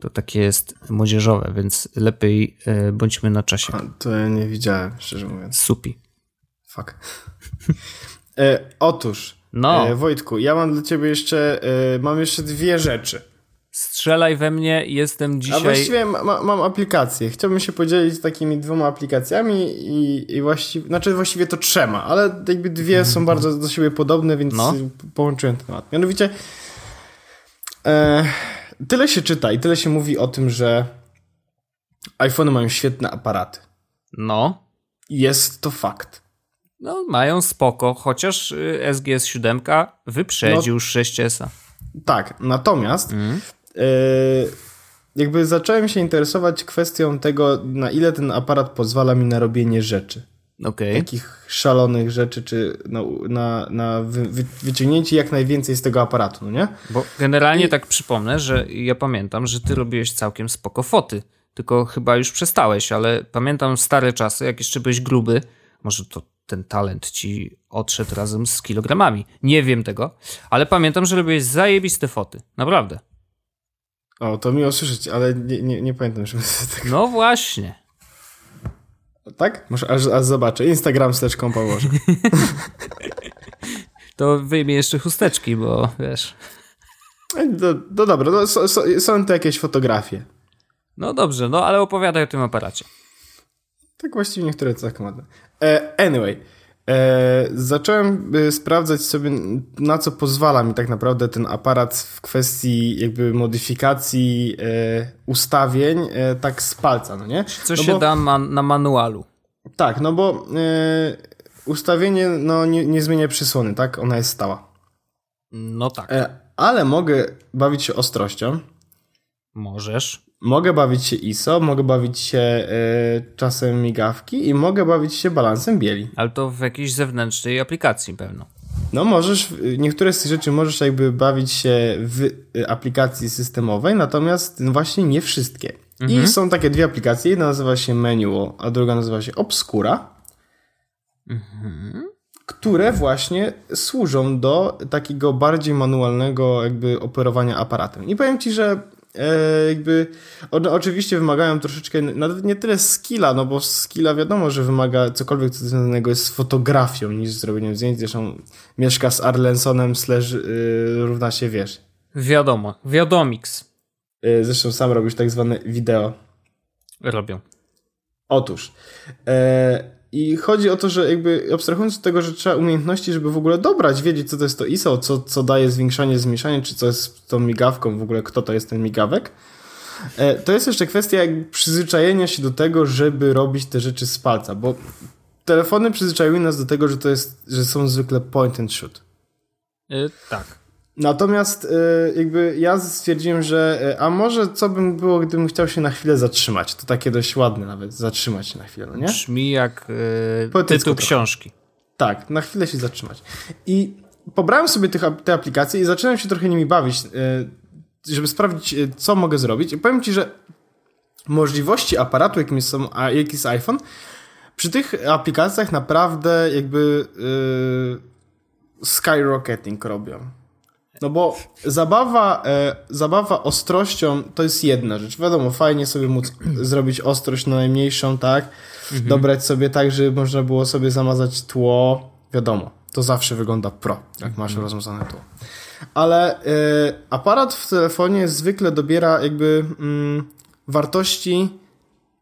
To takie jest młodzieżowe, więc lepiej e, bądźmy na czasie. A, to ja nie widziałem, szczerze mówiąc. Supi. Fuck. e, otóż, no. E, Wojtku, ja mam dla ciebie jeszcze, e, mam jeszcze dwie rzeczy. Strzelaj we mnie, jestem dzisiaj... A właściwie ma, mam aplikację. Chciałbym się podzielić takimi dwoma aplikacjami i, i właściwie, znaczy właściwie to trzema, ale jakby dwie są bardzo do siebie podobne, więc no. połączyłem temat. Mianowicie e, tyle się czyta i tyle się mówi o tym, że iPhony mają świetne aparaty. No. Jest to fakt. No, mają spoko, chociaż y, SGS 7 wyprzedził no, 6S. Tak, natomiast mm. Y, jakby zacząłem się interesować kwestią tego, na ile ten aparat pozwala mi na robienie rzeczy. Okay. Takich szalonych rzeczy, czy na, na, na wy, wyciągnięcie jak najwięcej z tego aparatu, no nie? Bo generalnie I... tak przypomnę, że ja pamiętam, że ty robiłeś całkiem spoko foty, tylko chyba już przestałeś, ale pamiętam stare czasy, jak jeszcze byłeś gruby, może to ten talent ci odszedł razem z kilogramami. Nie wiem tego, ale pamiętam, że robiłeś zajebiste foty. Naprawdę. O, to miło słyszeć, ale nie, nie, nie pamiętam, żeby tego... No właśnie. Tak? Może aż, aż zobaczę. Instagram steczką położę. to wyjmie jeszcze chusteczki, bo wiesz. No, no dobra, no, so, so, są to jakieś fotografie. No dobrze, no ale opowiadaj o tym aparacie. Tak właściwie niektóre tak ładne. E, anyway, e, zacząłem e, sprawdzać sobie, na co pozwala mi tak naprawdę ten aparat w kwestii jakby modyfikacji e, ustawień, e, tak z palca, no nie? Co no się bo, da man, na manualu. Tak, no bo e, ustawienie no, nie, nie zmienia przysłony, tak? Ona jest stała. No tak. ale mogę bawić się ostrością. Możesz. Mogę bawić się ISO, mogę bawić się y, czasem migawki i mogę bawić się balansem bieli. Ale to w jakiejś zewnętrznej aplikacji pewno. No możesz, niektóre z tych rzeczy możesz jakby bawić się w y, aplikacji systemowej, natomiast właśnie nie wszystkie. Mhm. I są takie dwie aplikacje, jedna nazywa się Manual, a druga nazywa się Obscura, mhm. które właśnie służą do takiego bardziej manualnego jakby operowania aparatem. I powiem Ci, że e, jakby one oczywiście wymagają troszeczkę, nawet nie tyle skilla, no bo skilla wiadomo, że wymaga cokolwiek co związanego jest z fotografią niż z zrobieniem zdjęć. Zresztą mieszka z Arlensonem slash yy, równa się, wiesz. Wiadomo, wiadomix. Yy, zresztą sam robisz tak zwane wideo. Robią. Otóż. E, i chodzi o to, że jakby abstrahując od tego, że trzeba umiejętności, żeby w ogóle dobrać, wiedzieć, co to jest to ISO, co, co daje zwiększanie, zmniejszanie, czy co jest tą migawką, w ogóle kto to jest ten migawek. E, to jest jeszcze kwestia przyzwyczajenia się do tego, żeby robić te rzeczy z palca, bo telefony przyzwyczaiły nas do tego, że to jest, że są zwykle point and shoot. Yy, tak. Natomiast y, jakby ja stwierdziłem, że y, a może co bym było, gdybym chciał się na chwilę zatrzymać. To takie dość ładne nawet, zatrzymać się na chwilę, no nie? Brzmi jak yy, tytuł książki. Tak, na chwilę się zatrzymać. I pobrałem sobie tych, te aplikacje i zacząłem się trochę nimi bawić, y, żeby sprawdzić, co mogę zrobić. I powiem Ci, że możliwości aparatu, jakim jest, a jaki jest iPhone, przy tych aplikacjach naprawdę jakby yy, skyrocketing robią. No bo zabawa, e, zabawa ostrością to jest jedna rzecz. Wiadomo, fajnie sobie móc zrobić ostrość na najmniejszą, tak? Mhm. Dobrać sobie tak, żeby można było sobie zamazać tło. Wiadomo, to zawsze wygląda pro, jak masz mhm. rozmazane tło. Ale e, aparat w telefonie zwykle dobiera jakby mm, wartości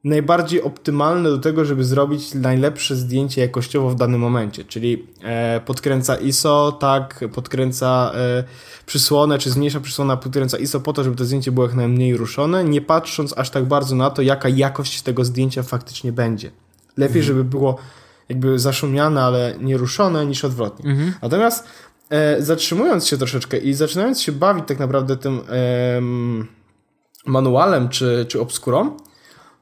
najbardziej optymalne do tego, żeby zrobić najlepsze zdjęcie jakościowo w danym momencie, czyli e, podkręca ISO, tak, podkręca e, przysłonę, czy zmniejsza przysłonę, podkręca ISO po to, żeby to zdjęcie było jak najmniej ruszone, nie patrząc aż tak bardzo na to, jaka jakość tego zdjęcia faktycznie będzie. Lepiej, mhm. żeby było jakby zaszumiane, ale nie ruszone, niż odwrotnie. Mhm. Natomiast e, zatrzymując się troszeczkę i zaczynając się bawić tak naprawdę tym manualem czy, czy obskurą,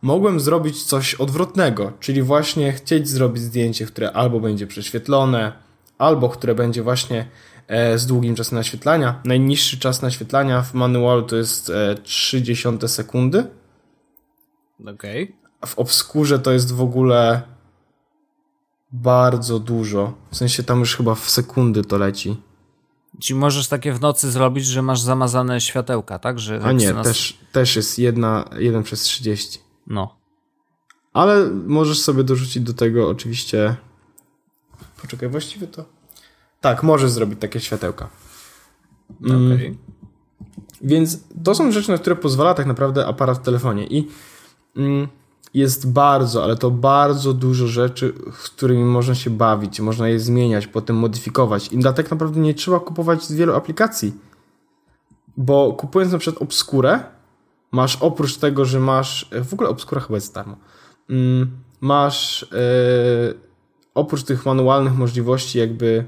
mogłem zrobić coś odwrotnego, czyli właśnie chcieć zrobić zdjęcie, które albo będzie prześwietlone, albo które będzie właśnie e, z długim czasem naświetlania. Najniższy czas naświetlania w manualu to jest 30 e, sekundy. Okej. Okay. W obskurze to jest w ogóle bardzo dużo. W sensie tam już chyba w sekundy to leci. Czy możesz takie w nocy zrobić, że masz zamazane światełka, tak? Że A nie, nas... też, też jest jedna, jeden przez 30. No. Ale możesz sobie dorzucić do tego oczywiście. Poczekaj, właściwie to. Tak, możesz zrobić takie światełka. Mm. Okay. Więc to są rzeczy, na które pozwala tak naprawdę aparat w telefonie. I mm, jest bardzo, ale to bardzo dużo rzeczy, z którymi można się bawić, można je zmieniać, potem modyfikować. I tak naprawdę nie trzeba kupować z wielu aplikacji. Bo kupując na przykład Obskurę, masz oprócz tego, że masz. W ogóle Obscura chyba jest darmo. Mm, masz e, oprócz tych manualnych możliwości, jakby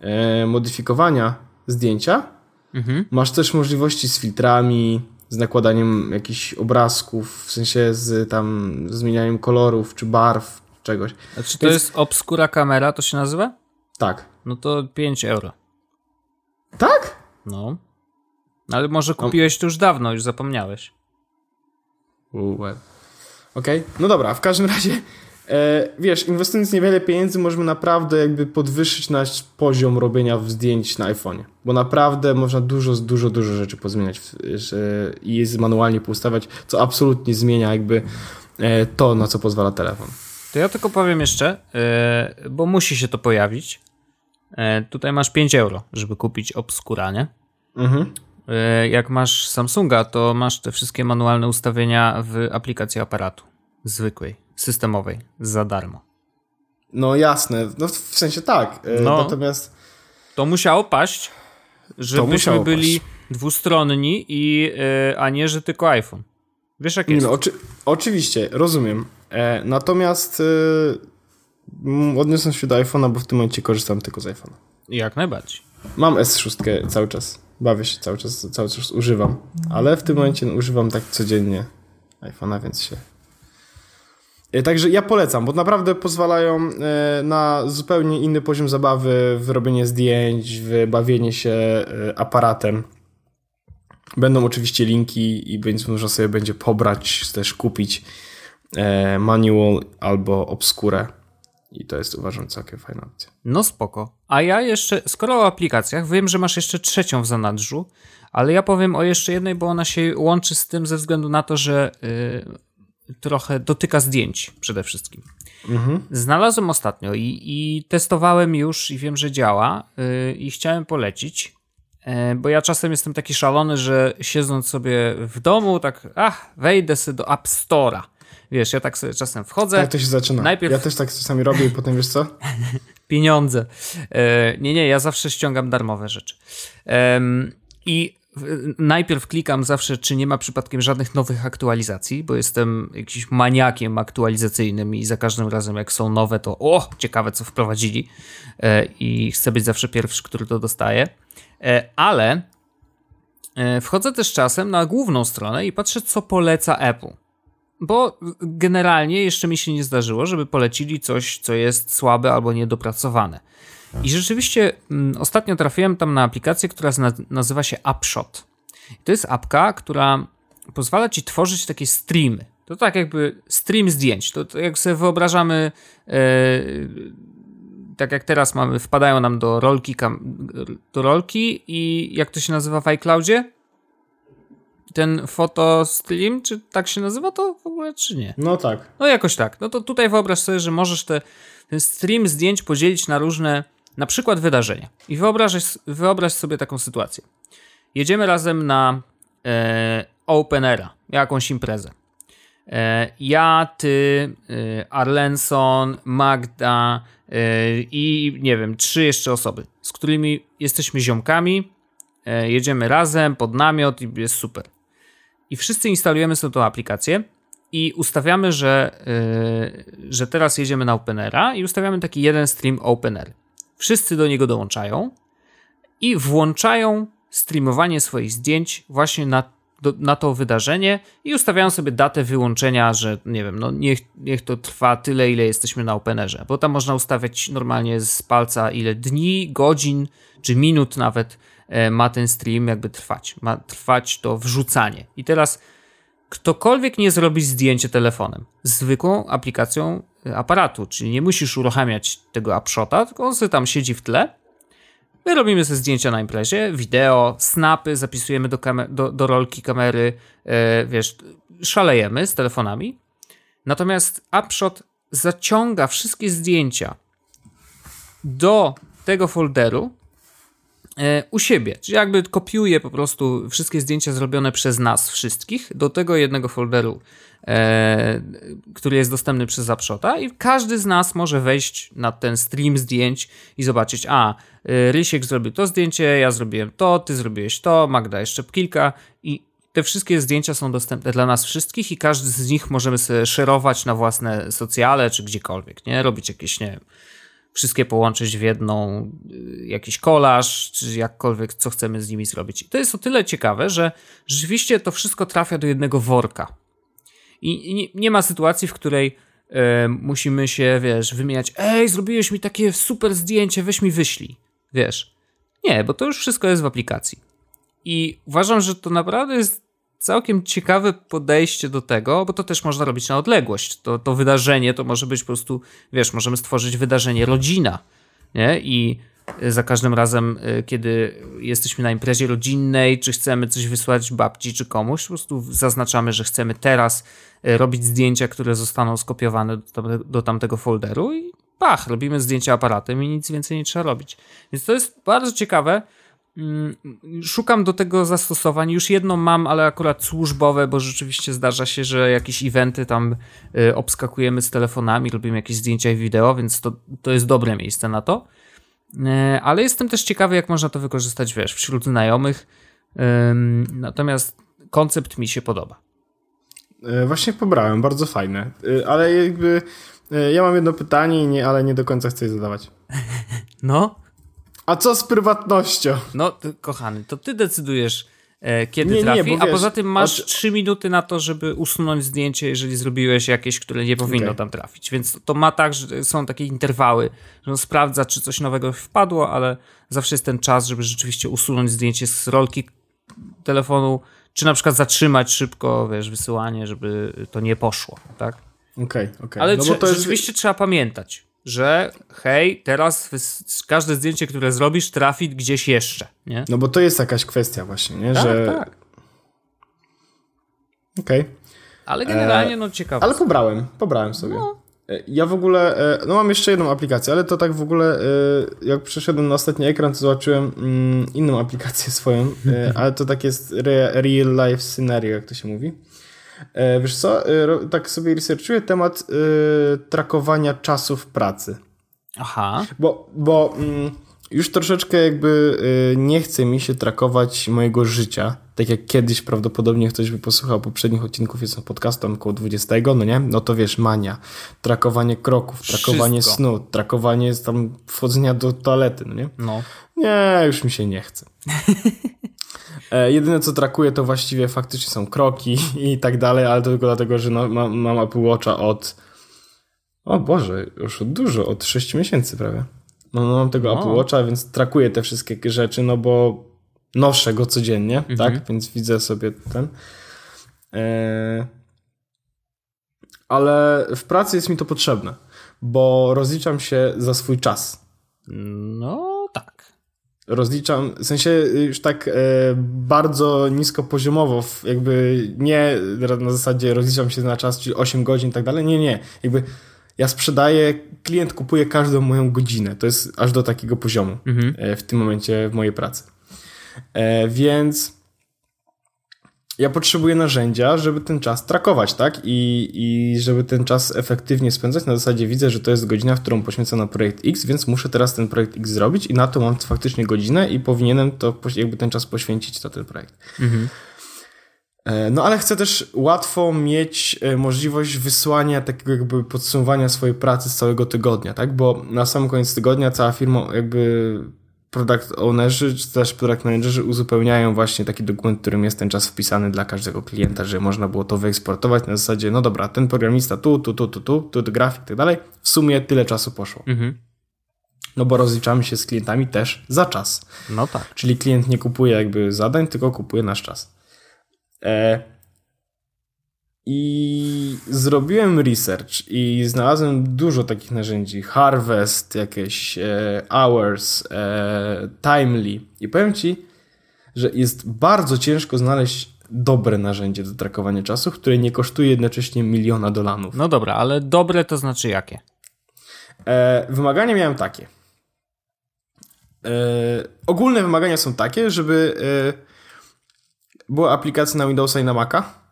e, modyfikowania zdjęcia, mhm. masz też możliwości z filtrami, z nakładaniem jakichś obrazków, w sensie z tam zmienianiem kolorów czy barw, czegoś. A czy to Więc... jest obskura kamera, to się nazywa? Tak. No to 5 euro. Tak? No. Ale może kupiłeś to już dawno, już zapomniałeś. Okej, okay. no dobra, w każdym razie e, wiesz, inwestując niewiele pieniędzy możemy naprawdę jakby podwyższyć nasz poziom robienia zdjęć na iPhone'ie, bo naprawdę można dużo, dużo, dużo rzeczy pozmieniać i manualnie poustawiać, co absolutnie zmienia jakby e, to, na co pozwala telefon. To ja tylko powiem jeszcze, e, bo musi się to pojawić. E, tutaj masz 5 euro, żeby kupić Obscura, nie? Mhm. E, jak masz Samsunga, to masz te wszystkie manualne ustawienia w aplikacji aparatu. Zwykłej, systemowej, za darmo. No jasne, no w sensie tak. E, no, natomiast. To musiało paść, żebyśmy musiało byli paść. dwustronni, i, e, a nie, że tylko iPhone. Wiesz, jak jest? No, oczy oczywiście, rozumiem. E, natomiast e, odniosę się do iPhone'a, bo w tym momencie korzystam tylko z iPhone'a. Jak najbardziej. Mam S6 cały czas bawię się cały czas, cały czas używam. Ale w tym momencie używam tak codziennie iPhone'a, więc się. E, także ja polecam, bo naprawdę pozwalają e, na zupełnie inny poziom zabawy, w robienie zdjęć, w bawienie się e, aparatem. Będą oczywiście linki i więc można sobie będzie pobrać, też kupić manual albo obskurę I to jest uważam całkiem fajna opcja. No spoko. A ja jeszcze, skoro o aplikacjach, wiem, że masz jeszcze trzecią w zanadrzu, ale ja powiem o jeszcze jednej, bo ona się łączy z tym ze względu na to, że yy, trochę dotyka zdjęć przede wszystkim. Mhm. Znalazłem ostatnio i, i, testowałem już i wiem, że działa yy, i chciałem polecić, yy, bo ja czasem jestem taki szalony, że siedząc sobie w domu, tak ach, wejdę sobie do App Store'a. Wiesz, ja tak sobie czasem wchodzę. Tak to się zaczyna. Najpierw... Ja też tak czasami robię i potem wiesz co? Pieniądze. nie, nie, ja zawsze ściągam darmowe rzeczy. I najpierw klikam zawsze, czy nie ma przypadkiem żadnych nowych aktualizacji, bo jestem jakimś maniakiem aktualizacyjnym i za każdym razem, jak są nowe, to o, ciekawe, co wprowadzili. E, I chcę być zawsze pierwszy, który to dostaje. E, ale e, wchodzę też czasem na główną stronę i patrzę, co poleca Apple. Bo generalnie jeszcze mi się nie zdarzyło, żeby polecili coś, co jest słabe albo niedopracowane. I rzeczywiście m, mm, ostatnio trafiłem tam na aplikację, która nazywa się Upshot. To jest apka, która pozwala ci tworzyć takie streamy. To tak jakby stream zdjęć. To, to jak sobie wyobrażamy, e, tak jak teraz mamy, wpadają nam do rolki, kam, do rolki i jak to się nazywa w iCloudzie? Ten fotostream, czy tak się nazywa to w ogóle, czy nie? No tak. No jakoś tak. No to tutaj wyobraź sobie, że możesz te, ten stream zdjęć podzielić na różne na przykład wydarzenia. I wyobraź, wyobraź sobie taką sytuację. Jedziemy razem na e, Open Era, jakąś imprezę. E, ja, ty, e, Arlenson, Magda e, i nie wiem, trzy jeszcze osoby, z którymi jesteśmy ziomkami. E, jedziemy razem pod namiot i jest super. I wszyscy instalujemy sobie tą aplikację i ustawiamy, że, e, że teraz jedziemy na OpenAira i ustawiamy taki jeden stream OpenAir. Wszyscy do niego dołączają i włączają streamowanie swoich zdjęć właśnie na, do, na to wydarzenie i ustawiają sobie datę wyłączenia, że nie wiem, no niech, niech to trwa tyle, ile jesteśmy na Openerze, bo tam można ustawiać normalnie z palca ile dni, godzin czy minut nawet ma ten stream jakby trwać. Ma trwać to wrzucanie. I teraz ktokolwiek nie zrobi zdjęcie telefonem, zwykłą aplikacją aparatu, czyli nie musisz uruchamiać tego upshota, tylko on sobie tam siedzi w tle. My robimy sobie zdjęcia na imprezie, wideo, snapy, zapisujemy do, do, do rolki kamery, yy, wiesz, szalejemy z telefonami. Natomiast upshot zaciąga wszystkie zdjęcia do tego folderu e, u siebie, czyli jakby kopiuje po prostu wszystkie zdjęcia zrobione przez nas wszystkich do tego jednego folderu e, który jest dostępny przez Zapshota i każdy z nas może wejść na ten stream zdjęć i zobaczyć, a e, Rysiek zrobił to zdjęcie, ja zrobiłem to, ty zrobiłeś to, Magda jeszcze kilka i te wszystkie zdjęcia są dostępne dla nas wszystkich i każdy z nich możemy szerować na własne socjale czy gdziekolwiek, nie? Robić jakieś, nie wiem, wszystkie połączyć w jedną, y, jakiś kolaż, czy jakkolwiek, co chcemy z nimi zrobić. I to jest o tyle ciekawe, że rzeczywiście to wszystko trafia do jednego worka. I nie, nie ma sytuacji, w której e, musimy się, wiesz, wymieniać, ej, zrobiłeś mi takie super zdjęcie, weź mi wyślij. Wiesz. Nie, bo to już wszystko jest w aplikacji. I uważam, że to naprawdę jest całkiem ciekawe podejście do tego, bo to też można robić na odległość. To, to wydarzenie to może być po prostu, wiesz, możemy stworzyć wydarzenie rodzina, nie? I za każdym razem, y, kiedy jesteśmy na imprezie rodzinnej, czy chcemy coś wysłać babci czy komuś, po prostu zaznaczamy, że chcemy teraz y, robić zdjęcia, które zostaną skopiowane do tamtego folderu i pach, robimy zdjęcia aparatem i nic więcej nie trzeba robić. Więc to jest bardzo ciekawe. Mm, szukam do tego zastosowań. Już jedno mam, ale akurat służbowe, bo rzeczywiście zdarza się, że jakieś eventy tam y, obskakujemy z telefonami, robimy jakieś zdjęcia i wideo, więc to, to jest dobre miejsce na to. E, ale jestem też ciekawy, jak można to wykorzystać, wiesz, wśród znajomych. Natomiast koncept mi się podoba. E, właśnie pobrałem, bardzo fajne. E, ale jakby ja mam jedno pytanie, nie, ale nie do końca chcę je zadawać. No? A co z prywatnością? No, kochany, to ty decydujesz, E, kiedy nie, trafi, nie, a wiesz, poza tym masz od... 3 minuty na to, żeby usunąć zdjęcie, jeżeli zrobiłeś jakieś, które nie powinno okay. tam trafić. Więc to ma tak, że są takie interwały, że on sprawdza, czy coś nowego wpadło, ale zawsze jest ten czas, żeby rzeczywiście usunąć zdjęcie z rolki telefonu, czy na przykład zatrzymać szybko, wiesz, wysyłanie, żeby to nie poszło, tak? Okej, okay, okej. Okay. Ale no to jest... rzeczywiście trzeba pamiętać, że hej, teraz każde zdjęcie, które zrobisz, trafi gdzieś jeszcze, nie? No bo to jest jakaś kwestia właśnie, nie? Tak, że... tak. Okej. Okay. Ale generalnie, no ciekawe. Ale pobrałem, pobrałem sobie. No. E, ja w ogóle, e, no mam jeszcze jedną aplikację, ale to tak w ogóle, e, jak przeszedłem na ostatni ekran, to zobaczyłem mm, inną aplikację swoją, ale to tak jest real life scenario, jak to się mówi. Wiesz co, tak sobie researchuję temat trakowania czasów pracy. Aha. Bo, bo mm, już troszeczkę jakby nie chce mi się trakować mojego życia, tak jak kiedyś prawdopodobnie ktoś by posłuchał poprzednich odcinków, jest podcast tam około 20, no nie? No to wiesz, mania, trakowanie kroków, trakowanie Wszystko. snu, trakowanie tam wchodzenia do toalety, no nie? No. Nie, już mi się nie chce. e, jedyne co trakuję to właściwie faktycznie są kroki i tak dalej, ale to tylko dlatego, że no, mam, mam Apple Watcha od o Boże, już od dużo, od 6 miesięcy prawie. No, no mam tego no. Apple Watcha, więc trakuję te wszystkie rzeczy, no bo noszę go codziennie, mhm. tak? Więc widzę sobie ten. E... Ale w pracy jest mi to potrzebne, bo rozliczam się za swój czas. No. Rozliczam, w sensie już tak e, bardzo niskopoziomowo, jakby nie na zasadzie rozliczam się na czas, czyli 8 godzin i tak dalej. Nie, nie. Jakby ja sprzedaję, klient kupuje każdą moją godzinę. To jest aż do takiego poziomu mhm. E, w tym momencie w mojej pracy. E, więc ja potrzebuję narzędzia, żeby ten czas trakować, tak? I, I żeby ten czas efektywnie spędzać. Na zasadzie widzę, że to jest godzina, w którą poświęcam na projekt X, więc muszę teraz ten projekt X zrobić i na to mam faktycznie godzinę i powinienem to jakby ten czas poświęcić na ten projekt. Mhm. E, no ale chcę też łatwo mieć e, możliwość wysłania takiego jakby podsumowania swojej pracy z całego tygodnia, tak? Bo na sam koniec tygodnia cała firma jakby product ownerzy, czy też product managerzy uzupełniają właśnie taki dokument, w którym jest ten czas wpisany dla każdego klienta, że można było to wyeksportować na zasadzie, no dobra, ten programista tu, tu, tu, tu, tu, tu, tu grafik i tak dalej, w sumie tyle czasu poszło. Mhm. No bo rozliczamy się z klientami też za czas. No tak. Czyli klient nie kupuje jakby zadań, tylko kupuje nasz czas. E, I zrobiłem research i znalazłem dużo takich narzędzi. Harvest, jakieś e, Hours, e, Timely. I powiem Ci, że jest bardzo ciężko znaleźć dobre narzędzie do trakowania czasu, które nie kosztuje jednocześnie miliona dolarów. No dobra, ale dobre to znaczy jakie? E, wymagania miałem takie. E, ogólne wymagania są takie, żeby e, była aplikacja na Windowsa i na Maca,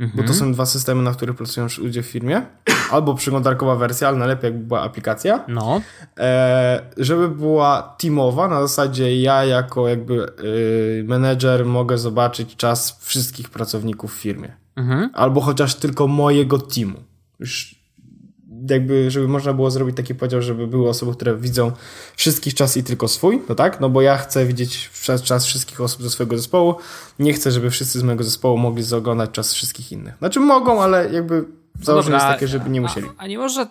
mhm. bo to są dwa systemy, na których pracują ludzie w firmie. Albo przeglądarkowa wersja, ale najlepiej jakby była aplikacja. No. E, żeby była teamowa, na zasadzie ja jako jakby y, menedżer mogę zobaczyć czas wszystkich pracowników w firmie. Mhm. Albo chociaż tylko mojego teamu. Już jakby, żeby można było zrobić taki podział, żeby były osoby, które widzą wszystkich czas i tylko swój, no tak? No bo ja chcę widzieć czas wszystkich osób ze swojego zespołu, nie chcę, żeby wszyscy z mojego zespołu mogli oglądać czas wszystkich innych. Znaczy mogą, ale jakby założenie jest takie, żeby nie musieli. A, a nie można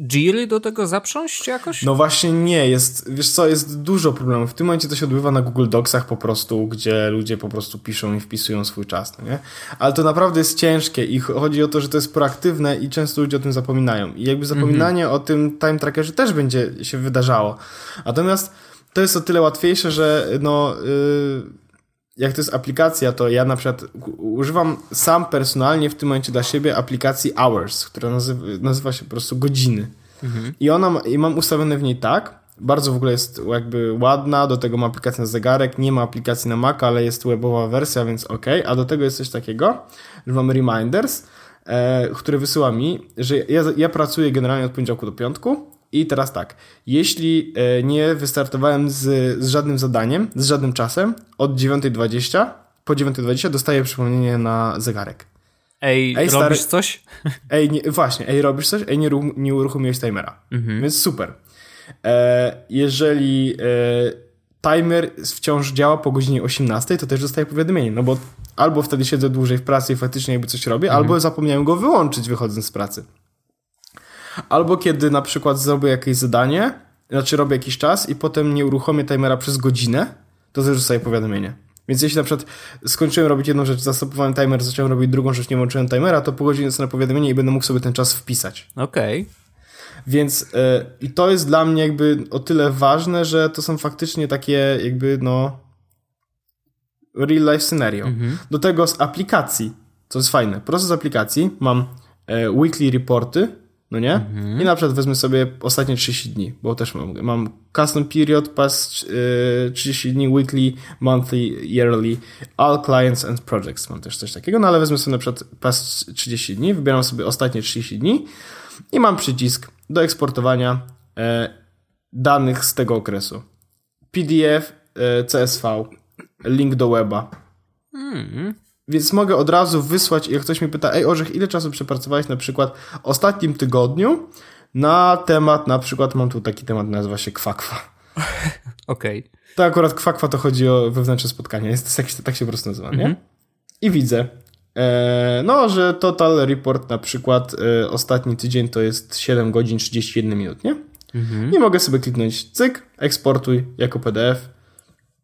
Jiri do tego zaprząść jakoś? No właśnie nie, jest, wiesz co, jest dużo problemów. W tym momencie to się odbywa na Google Docsach po prostu, gdzie ludzie po prostu piszą i wpisują swój czas, no nie? Ale to naprawdę jest ciężkie i chodzi o to, że to jest proaktywne i często ludzie o tym zapominają. I jakby zapominanie -hmm. o tym time trackerze też będzie się wydarzało. Natomiast to jest o tyle łatwiejsze, że no... Yy, jak to jest aplikacja, to ja na przykład używam sam personalnie w tym momencie dla siebie aplikacji Hours, która nazywa, nazywa się po prostu godziny. Mhm. I ona i mam ustawione w niej tak, bardzo w ogóle jest jakby ładna, do tego ma aplikację na zegarek, nie ma aplikacji na Mac, ale jest webowa wersja, więc ok, a do tego jest coś takiego, że mam reminders, e, który wysyła mi, że ja, ja pracuję generalnie od poniedziałku do piątku i teraz tak, jeśli e, nie wystartowałem z, z żadnym zadaniem, z żadnym czasem, od 9.20 po 9.20 dostaję przypomnienie na zegarek. Ej, ej stary, robisz coś? Ej, nie, właśnie, ej, robisz coś? Ej, nie, nie uruchomiłeś timera. Mhm. Więc super. E, jeżeli e, timer wciąż działa po godzinie 18, to też dostaję powiadomienie, no bo albo wtedy siedzę dłużej w pracy i faktycznie jakby coś robię, mhm. albo zapomniałem go wyłączyć wychodząc z pracy. Albo kiedy na przykład zrobię jakieś zadanie, znaczy robię jakiś czas i potem nie uruchomię timera przez godzinę, to też dostaję powiadomienie. Więc jeśli na przykład skończyłem robić jedną rzecz, zastopowałem timer, zacząłem robić drugą rzecz, nie włączyłem timera, to po godzinie dostanę powiadomienie i będę mógł sobie ten czas wpisać. Okej. Więc e, i to jest dla mnie jakby o tyle ważne, że to są faktycznie takie jakby no real life scenario. Mhm. Do tego z aplikacji, co jest fajne, prosto z aplikacji mam e, weekly reporty, no nie? Mhm. I na przykład wezmę sobie ostatnie 30 dni, bo też mam, mam custom period, past e, 30 dni, weekly, monthly, yearly, all clients and projects, mam też coś takiego, no ale wezmę sobie na przykład past 30 dni, wybieram sobie ostatnie 30 dni i mam przycisk do eksportowania e, danych z tego okresu. PDF, e, CSV, link do weba. Mm. Więc mogę od razu wysłać, jak ktoś mi pyta, ej Orzech, ile czasu przepracowałeś na przykład w ostatnim tygodniu na temat, na przykład mam tu taki temat, nazywa się kwakwa. Okej. Okay. To akurat kwakwa to chodzi o wewnętrzne spotkanie, jest, tak, tak się po prostu nazywa, nie? Mm -hmm. I widzę, e, no, że total report na przykład e, ostatni tydzień to jest 7 godzin 31 minut, nie? Mm -hmm. I mogę sobie kliknąć cyk, eksportuj jako PDF.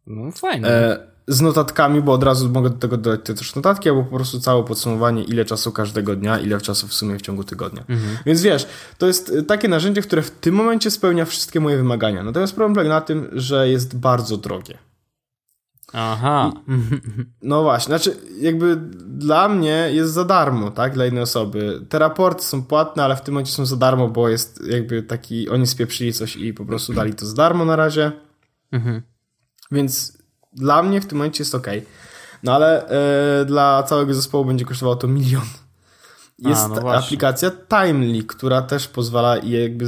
No fajnie. E, z notatkami, bo od razu mogę do tego dodać też notatki, albo po prostu całe podsumowanie, ile czasu każdego dnia, ile czasu w sumie w ciągu tygodnia. Mhm. Więc wiesz, to jest y, takie narzędzie, które w tym momencie spełnia wszystkie moje wymagania. Natomiast problem polega na tym, że jest bardzo drogie. Aha. No właśnie, znaczy jakby dla mnie jest za darmo, tak, dla innej osoby. Te raporty są płatne, ale w tym momencie są za darmo, bo jest jakby taki, oni spieprzyli coś i po prostu dali to za darmo na razie. Mhm. Więc dla mnie w tym momencie jest ok. No ale e, dla całego zespołu będzie kosztowało to milion. Jest A, no aplikacja Timely, która też pozwala i jakby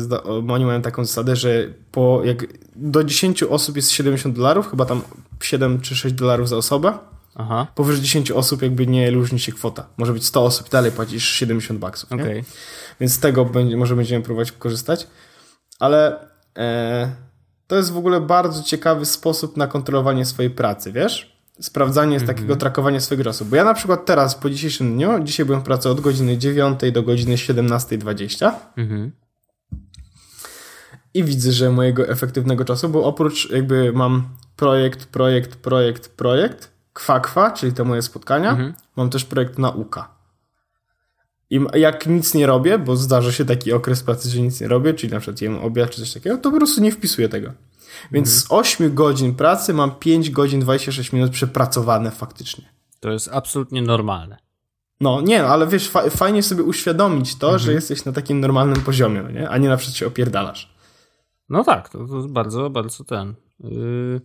oni mają taką zasadę, że po jak do 10 osób jest 70 dolarów, chyba tam 7 czy 6 dolarów za osobę. Aha. Powyżej 10 osób jakby nie różni się kwota. Może być 100 osób, dalej płacisz 70 baksów. Okay. Więc z tego będzie, może będziemy próbować korzystać. Ale e, to jest w ogóle bardzo ciekawy sposób na kontrolowanie swojej pracy, wiesz? Sprawdzanie mm -hmm. takiego trakowania swojego czasu. Bo ja na przykład teraz, po dzisiejszym dniu, dzisiaj byłem w pracy od godziny 9 do godziny 17.20. Mm I widzę, że mojego efektywnego czasu, bo oprócz jakby mam projekt, projekt, projekt, projekt, kwakwa, czyli te moje spotkania, -hmm. mam też projekt nauka. I jak nic nie robię, bo zdarza się taki okres pracy, że nic nie robię, czyli na przykład jem obiad czy coś takiego, to po prostu nie wpisuję tego. Więc mhm. z 8 godzin pracy mam 5 godzin 26 minut przepracowane faktycznie. To jest absolutnie normalne. No nie, ale wiesz, fa fajnie sobie uświadomić to, mhm. że jesteś na takim normalnym poziomie, no nie? a nie na przykład się opierdalasz. No tak, to, to bardzo, bardzo ten. Yy,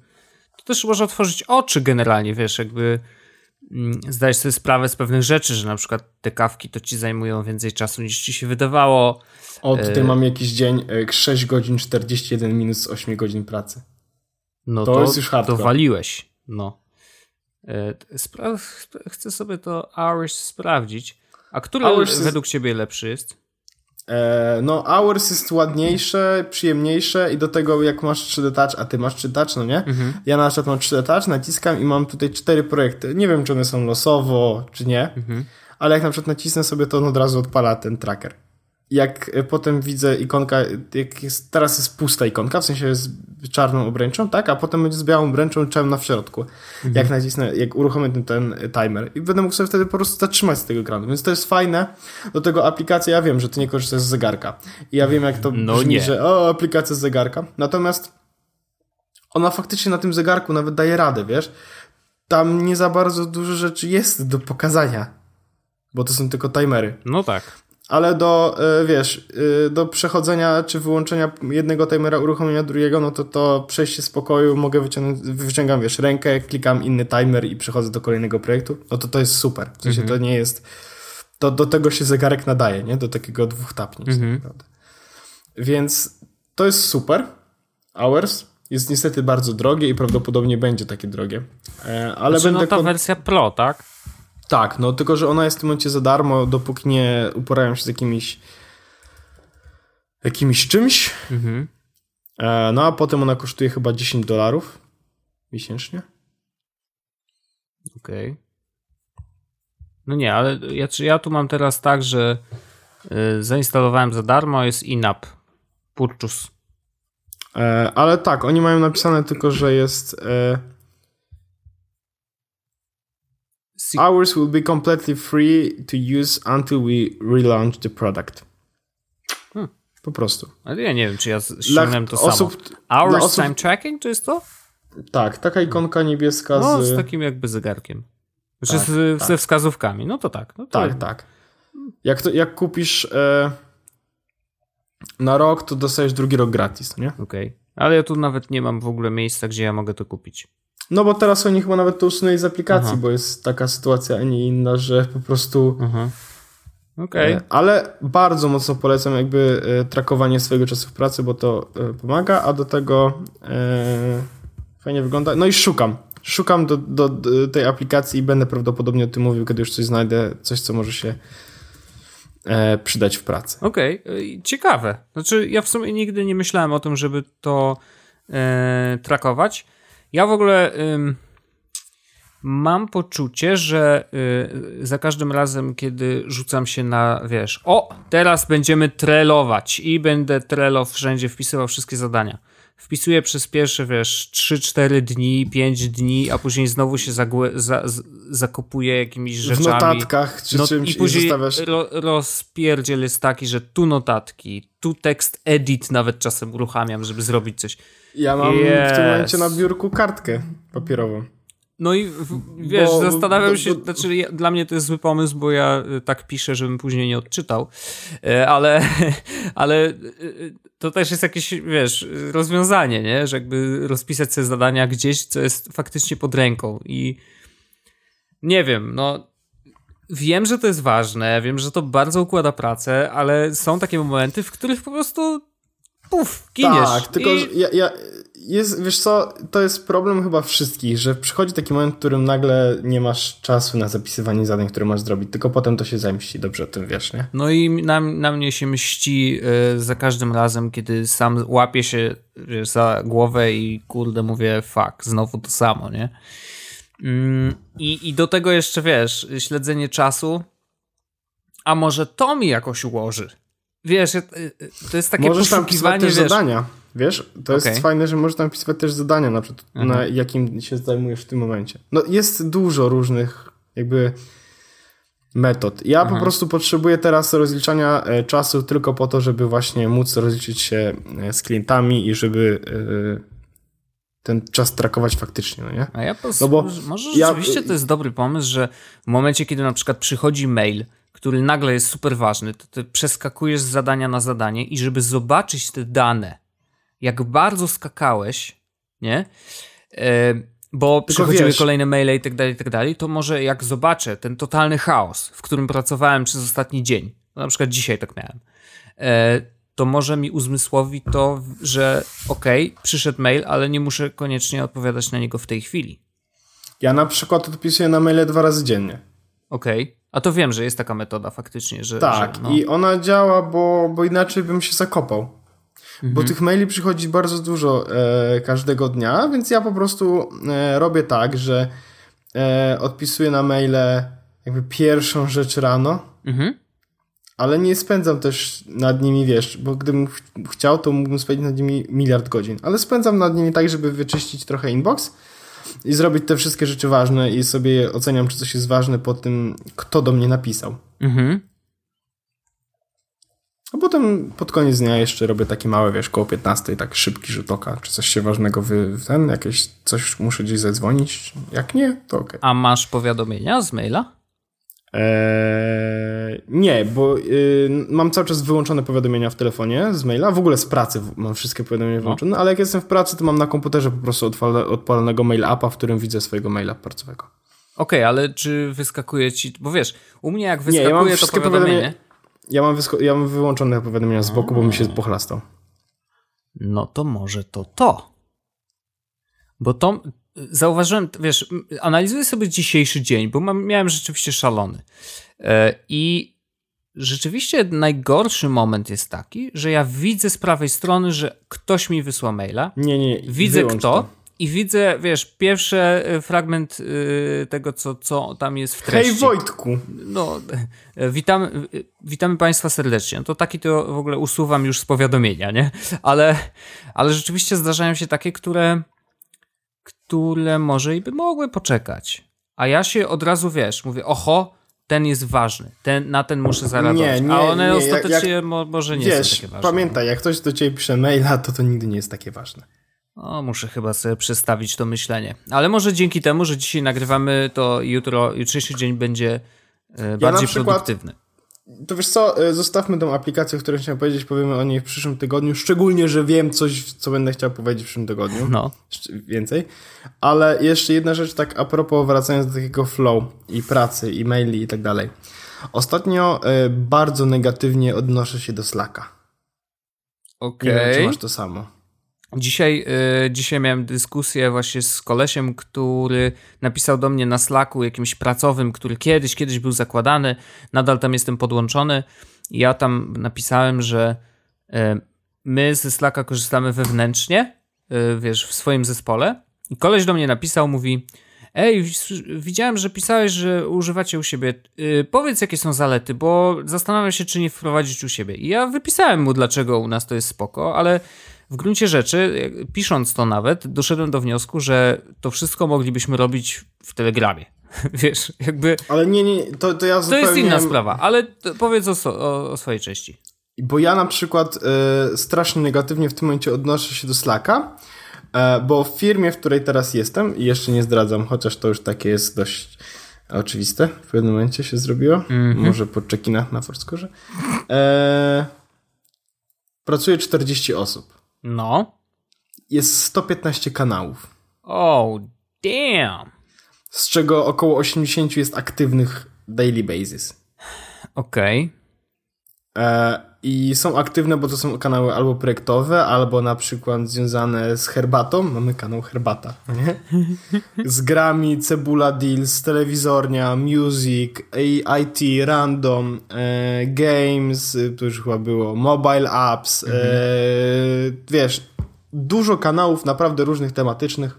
to też może otworzyć oczy generalnie, wiesz, jakby zdajesz sobie sprawę z pewnych rzeczy, że na przykład te kawki to ci zajmują więcej czasu niż ci się wydawało. O, tutaj e... mam jakiś dzień 6 e, godzin 41 minut z 8 godzin pracy. No to, to jest już hardcore. To waliłeś. No. E, spra chcę sobie to hours sprawdzić. A który hours według ciebie lepszy jest? E, no, Hours jest ładniejsze, przyjemniejsze i do tego jak masz 3D Touch, a ty masz 3D Touch, no nie? Mhm. Ja na przykład mam 3D Touch, naciskam i mam tutaj cztery projekty. Nie wiem, czy one są losowo, czy nie, mhm. ale jak na przykład nacisnę sobie, to on od razu odpala ten tracker jak potem widzę ikonka, jak jest, teraz jest pusta ikonka, w sensie jest czarną obręczą, tak, a potem będzie z białą obręczą czarną w środku. Mhm. Jak nacisnę, jak uruchomię ten, ten timer i będę mógł sobie wtedy po prostu zatrzymać z tego ekranu, więc to jest fajne. Do tego aplikacja, ja wiem, że ty nie korzystasz z zegarka i ja wiem, jak to no brzmi, nie. że o, aplikacja z zegarka, natomiast ona faktycznie na tym zegarku nawet daje radę, wiesz, tam nie za bardzo dużo rzeczy jest do pokazania, bo to są tylko timery. No tak ale do, e, wiesz, e, do przechodzenia czy wyłączenia jednego timera, uruchomienia drugiego, no to to przejście z pokoju mogę wyciągnąć, wyciągam, wiesz, rękę, klikam inny timer i przechodzę do kolejnego projektu, no to to jest super. W sensie mhm. to nie jest, to do tego się zegarek nadaje, nie? Do takiego dwóch tapnięć. Mhm. Więc to jest super. Hours jest niestety bardzo drogie i prawdopodobnie będzie takie drogie. E, ale znaczy, będę no ta wersja Pro, tak? Tak, no tylko, że ona jest w tym momencie za darmo, dopóki nie uporają się z jakimiś jakimś czymś. Mhm. E, no a potem ona kosztuje chyba 10 dolarów miesięcznie. Okej. Okay. No nie, ale ja, ja tu mam teraz tak, że y, zainstalowałem za darmo, jest in-app. Purchase. E, ale tak, oni mają napisane tylko, że jest e, Ours will be completely free to use until we relaunch the product. Hmm. Po prostu. Ale ja nie wiem, czy ja ściągnąłem to osób, samo. Hours osób... time tracking, to jest to? Tak, taka ikonka niebieska no, z... z takim jakby zegarkiem. Znaczy tak, z, tak. ze wskazówkami. No to tak. No to... Tak, tak. Jak, to, jak kupisz e, na rok, to dostajesz drugi rok gratis, nie? Okej. Okay. Ale ja tu nawet nie mam w ogóle miejsca, gdzie ja mogę to kupić. No bo teraz oni chyba nawet to usunęli z aplikacji, Aha. bo jest taka sytuacja, a nie inna, że po prostu... Aha. Okay. E, ale bardzo mocno polecam jakby e, trakowanie swojego czasu w pracy, bo to e, pomaga, a do tego fajnie wygląda. No i szukam. Szukam do, do, do, tej aplikacji i będę prawdopodobnie o tym mówił, kiedy już coś znajdę, coś, co może się przydać w pracy. Okej, okay. ciekawe. Znaczy, ja w sumie nigdy nie myślałem o tym, żeby to e, trakować. Ja w ogóle mam poczucie, że y, za każdym razem, kiedy rzucam się na, wiesz, o, teraz będziemy trelować i będę trelo wszędzie wpisywał wszystkie zadania. Wpisuję przez pierwsze, wiesz, 3-4 dni, 5 dni, a później znowu się zagłę, za, z, zakopuję jakimiś rzeczami. W notatkach czy no, czymś i później zostawiasz... ro, rozpierdziel jest taki, że tu notatki, tu tekst edit nawet czasem uruchamiam, żeby zrobić coś. Ja mam yes. w tym momencie na biurku kartkę papierową. No i wiesz, bo, zastanawiam bo, się, bo, znaczy ja, dla mnie to jest zły pomysł, bo ja y, tak piszę, żebym później nie odczytał, e, ale, ale y, y, to też jest jakieś, wiesz, rozwiązanie, nie? Że jakby rozpisać sobie zadania gdzieś, co jest faktycznie pod ręką i nie wiem, no wiem, że to jest ważne, wiem, że to bardzo układa pracę, ale są takie momenty, w których po prostu puf, giniesz. Tak, tylko i... ja, ja, jest, wiesz co, to jest problem chyba wszystkich, że przychodzi taki moment, w którym nagle nie masz czasu na zapisywanie zadań, które masz zrobić, tylko potem to się zemści, dobrze o tym wiesz, nie? No i na, na mnie się mści y, za każdym razem, kiedy sam łapię się wiesz, za głowę i kurde mówię, fuck, znowu to samo, nie? Mm, I do tego jeszcze, wiesz, śledzenie czasu, a może to mi jakoś ułoży? Wiesz, y, y, to jest takie Możesz tam też wiesz, zadania. Wiesz, to okay. jest fajne, że możesz tam wpisywać też zadania, na przykład mhm. na jakim się zajmujesz w tym momencie. No jest dużo różnych jakby metod. Ja mhm. po prostu potrzebuję teraz rozliczania e, czasu tylko po to, żeby właśnie móc rozliczyć się e, z klientami i żeby e, ten czas trakować faktycznie, no nie? A ja pos- no bo może rzeczywiście ja... to jest dobry pomysł, że w momencie, kiedy na przykład przychodzi mail, który nagle jest super ważny, to ty przeskakujesz z zadania na zadanie i żeby zobaczyć te dane, jak bardzo skakałeś, nie? E, bo przychodziły wiesz, kolejne maile i tak dalej, i tak dalej, to może jak zobaczę ten totalny chaos, w którym pracowałem przez ostatni dzień, na przykład dzisiaj tak miałem, e, to może mi uzmysłowi to, że okej, okay, przyszedł mail, ale nie muszę koniecznie odpowiadać na niego w tej chwili. Ja na przykład odpisuję na maile dwa razy dziennie. Okej. Okay. A to wiem, że jest taka metoda faktycznie, że. Tak, że, no. i ona działa, bo, bo inaczej bym się zakopał. Mhm. Bo tych maili przychodzi bardzo dużo e, każdego dnia, więc ja po prostu e, robię tak, że e, odpisuję na maile jakby pierwszą rzecz rano, mhm. ale nie spędzam też nad nimi, wiesz, bo gdybym ch chciał, to mógłbym spędzić nad nimi miliard godzin, ale spędzam nad nimi tak, żeby wyczyścić trochę inbox i zrobić te wszystkie rzeczy ważne i sobie oceniam, czy coś jest ważne po tym, kto do mnie napisał. Mhm. A potem pod koniec dnia jeszcze robię takie małe, wiesz, koło 15, tak szybki rzut oka, czy coś się ważnego wy, ten, jakieś coś muszę gdzieś zadzwonić. Jak nie, to ok. A masz powiadomienia z maila? Eee, nie, bo y, mam cały czas wyłączone powiadomienia w telefonie z maila. W ogóle z pracy mam wszystkie powiadomienia no. wyłączone, ale jak jestem w pracy, to mam na komputerze po prostu odpalonego mail appa, w którym widzę swojego maila pracowego. Okej, okay, ale czy wyskakuje ci, bo wiesz, u mnie jak wyskakuje nie, ja mam to powiadomienie... Ja mam, ja mam wyłączone powiadomienia z boku, bo mi się pochlastał. No to może to to. Bo to zauważyłem, wiesz, analizuję sobie dzisiejszy dzień, bo mam, miałem rzeczywiście szalony. E, I rzeczywiście najgorszy moment jest taki, że ja widzę z prawej strony, że ktoś mi wysła maila. Nie, nie. Widzę kto. To i widzę, wiesz, pierwszy e, fragment y, tego, co, co tam jest w treści. Hej Wojtku! No, e, witamy, Państwa serdecznie. To taki to w ogóle usuwam już z powiadomienia, nie? Ale, ale rzeczywiście zdarzają się takie, które, które może i by mogły poczekać. A ja się od razu, wiesz, mówię, oho, ten jest ważny, ten, na ten muszę zareagować. Nie, nie, A one nie, ostatecznie jak, może nie wiesz, są takie ważne. Pamiętaj, jak ktoś do ciebie pisze maila, to to nigdy nie jest takie ważne. O, muszę chyba sobie przestawić to myślenie. Ale może dzięki temu, że dzisiaj nagrywamy, to jutro, jutrzejszy dzień będzie e, bardziej ja przykład, produktywny. To wiesz co, e, zostawmy tą aplikację, o której chciałem powiedzieć, powiemy o niej w przyszłym tygodniu, szczególnie, że wiem coś, co będę chciał powiedzieć w przyszłym tygodniu. No. Więcej. Ale jeszcze jedna rzecz, tak a propos, wracając do takiego flow i pracy, i maili i tak dalej. Ostatnio y, bardzo negatywnie odnoszę się do Slacka. Okej. Okay. czy masz to samo? Dzisiaj, yy, dzisiaj miałem dyskusję właśnie z kolesiem, który napisał do mnie na Slacku jakimś pracowym, który kiedyś, kiedyś był zakładany, nadal tam jestem podłączony. Ja tam napisałem, że yy, my ze Slacka korzystamy wewnętrznie, yy, wiesz, w swoim zespole. I koleś do mnie napisał, mówi, ej, widziałem, że pisałeś, że używacie u siebie. Powiedz, jakie są zalety, bo zastanawiam się, czy nie wprowadzić u siebie. I ja wypisałem mu, dlaczego u nas to jest spoko, ale w gruncie rzeczy, pisząc to nawet, doszedłem do wniosku, że to wszystko moglibyśmy robić w Telegramie. Wiesz, jakby. Ale nie, nie, to, to ja zupełnie... To jest inna sprawa, ale powiedz o, o, o swojej części. Bo ja na przykład y, strasznie negatywnie w tym momencie odnoszę się do Slacka, y, bo w firmie, w której teraz jestem, i jeszcze nie zdradzam, chociaż to już takie jest dość oczywiste, w pewnym momencie się zrobiło, mm -hmm. może po czekinach na Foursquare, y, pracuje 40 osób. No. Jest 115 kanałów. Oh, damn. Z czego około 80 jest aktywnych daily basis. Okej. Okay. E, I są aktywne, bo to są kanały albo projektowe, albo na przykład związane z herbatą. Mamy kanał Herbata, nie? Z grami, Cebula Deals, Telewizornia, Music, IT, Random, e, Games, to już chyba było, Mobile Apps, e, mhm. e, wiesz, dużo kanałów naprawdę różnych tematycznych.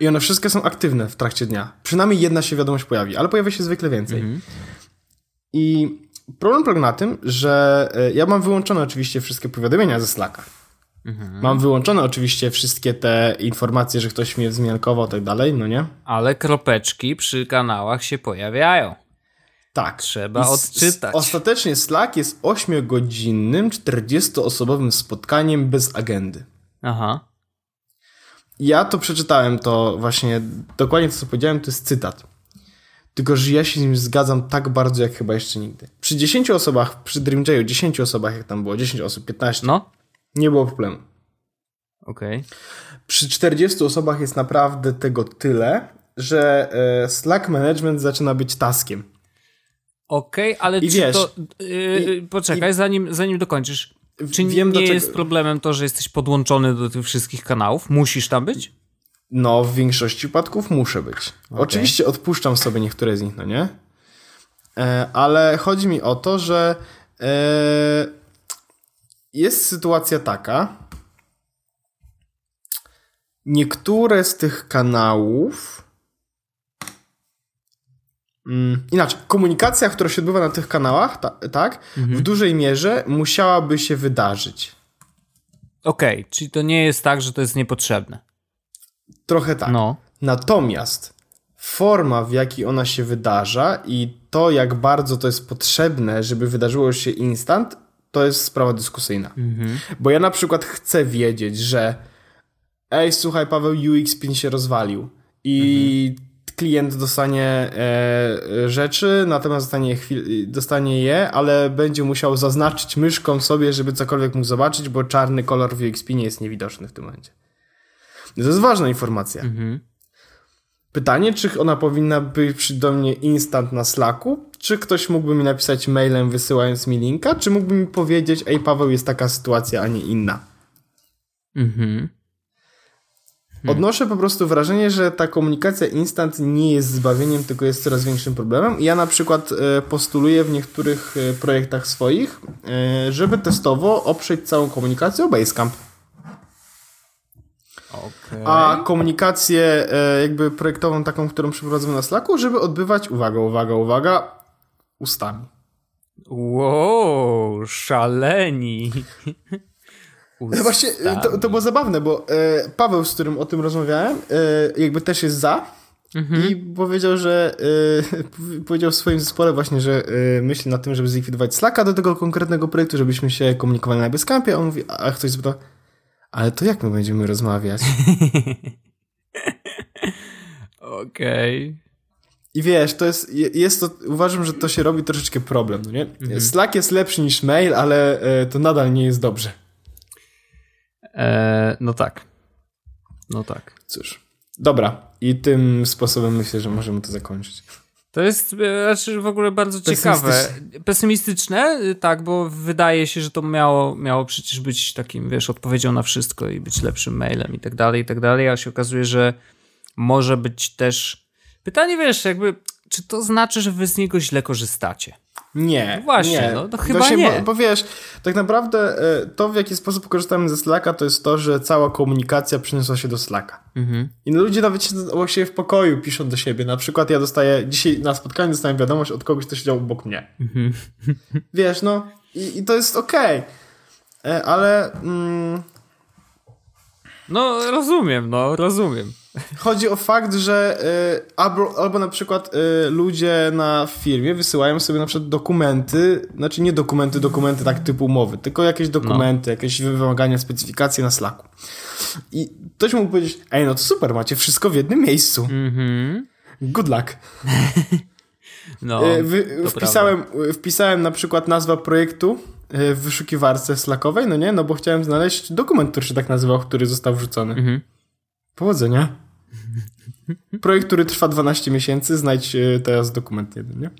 I one wszystkie są aktywne w trakcie dnia. Przynajmniej jedna się wiadomość pojawi, ale pojawia się zwykle więcej. Mhm. I problem polega na tym, że e, ja mam wyłączone oczywiście wszystkie powiadomienia ze Slacka. Mhm. Mam wyłączone oczywiście wszystkie te informacje, że ktoś mnie zmiankował i tak dalej, no nie? Ale kropeczki przy kanałach się pojawiają. Tak. Trzeba odczytać. Ostatecznie Slack jest 8-godzinnym, 40-osobowym spotkaniem bez agendy. Aha. Ja to przeczytałem, to właśnie dokładnie to, co powiedziałem, to jest cytat. Tylko, że ja się z nim zgadzam tak bardzo, jak chyba jeszcze nigdy. Przy 10 osobach, przy Dream Jayu, 10 osobach, jak tam było, 10 osób, 15, no. nie było problemu. Okej. Okay. Przy 40 osobach jest naprawdę tego tyle, że e, Slack Management zaczyna być taskiem. Okej, okay, ale I wiesz, to... Yy, i, poczekaj, i, zanim, zanim dokończysz. Czy wiem, nie jest problemem to, że jesteś podłączony do tych wszystkich kanałów? Musisz tam być? No, w większości przypadków muszę być. Okay. Oczywiście odpuszczam sobie niektóre z nich, no nie? E, ale chodzi mi o to, że e, jest sytuacja taka. Niektóre z tych kanałów. Mm, inaczej, komunikacja, która się odbywa na tych kanałach, ta, tak, mhm. w dużej mierze musiałaby się wydarzyć. Okej, okay, czyli to nie jest tak, że to jest niepotrzebne. Trochę tak. No. Natomiast forma, w jakiej ona się wydarza i to, jak bardzo to jest potrzebne, żeby wydarzyło się instant, to jest sprawa dyskusyjna. Mhm. Bo ja na przykład chcę wiedzieć, że ej, słuchaj, Paweł, UX5 się rozwalił i mhm. klient dostanie e, rzeczy, natomiast dostanie, dostanie je, ale będzie musiał zaznaczyć myszką sobie, żeby cokolwiek mógł zobaczyć, bo czarny kolor w UX5 jest niewidoczny w tym momencie. To jest ważna informacja. Mhm. Pytanie, czy ona powinna być do mnie instant na Slacku, czy ktoś mógłby mi napisać mailem wysyłając mi linka, czy mógłby mi powiedzieć, ej Paweł, jest taka sytuacja, a nie inna. Mhm. Hmm. Odnoszę po prostu wrażenie, że ta komunikacja instant nie jest zbawieniem, tylko jest coraz większym problemem. Ja na przykład e, postuluję w niektórych e, projektach swoich, e, żeby testowo oprzeć całą komunikację o Basecamp. Okay. A komunikację e, jakby projektową, taką, którą przeprowadzamy na Slacku, żeby odbywać, uwaga, uwaga, uwaga, ustami. Wow, szaleni. Ustami. Właśnie to, to było zabawne, bo e, Paweł, z którym o tym rozmawiałem, e, jakby też jest za, mhm. i powiedział, że powiedział w swoim zespole właśnie, że myśli nad tym, żeby zlikwidować Slacka do tego konkretnego projektu, żebyśmy się komunikowali na Basecamp. On mówi, a ktoś zapytał, ale to jak my będziemy rozmawiać? Okej. Okay. I wiesz, to jest, jest to, uważam, że to się robi troszeczkę problem, no nie? Mhm. Slack jest lepszy niż mail, ale e, to nadal nie jest dobrze. E, no tak. No tak. Cóż. Dobra. I tym sposobem myślę, że możemy to zakończyć. To jest e, znaczy w ogóle bardzo ciekawe. Pesymistyczne, tak, bo wydaje się, że to miało, miało przecież być takim, wiesz, odpowiedzią na wszystko i być lepszym mailem i tak dalej, i tak dalej, a się okazuje, że może być też Pytanie, wiesz, jakby, czy to znaczy, że wy z niego źle korzystacie? Nie. No właśnie, nie. no to chyba się, nie. Bo, bo, wiesz, tak naprawdę e, to, w jaki sposób korzystamy ze Slacka, to jest to, że cała komunikacja przyniosła się do Slacka. Mhm. I ludzie nawet się właśnie w pokoju piszą do siebie. Na przykład ja dostaję, dzisiaj na spotkaniu dostałem wiadomość od kogoś, kto siedział obok mnie. Mhm. Wiesz, no i, i to jest okej. Okay. E, ale... Mm... No, rozumiem, no, rozumiem. Chodzi o fakt, że y, albo, albo na przykład y, ludzie na firmie wysyłają sobie na przykład dokumenty, znaczy nie dokumenty, dokumenty tak typu umowy, tylko jakieś no. dokumenty, no. jakieś wymagania, specyfikacje na Slacku. I ktoś mógł powiedzieć, ej no to super, macie wszystko w jednym miejscu. Mm-hmm. Good luck. no, y, wpisałem, wpisałem na przykład nazwę projektu w wyszukiwarce Slackowej, no nie, no bo chciałem znaleźć dokument, który się tak nazywał, który został wrzucony. Mm-hmm. Powodzenia. Projekt, który trwa 12 miesięcy, znajdź e, teraz dokument jeden, nie?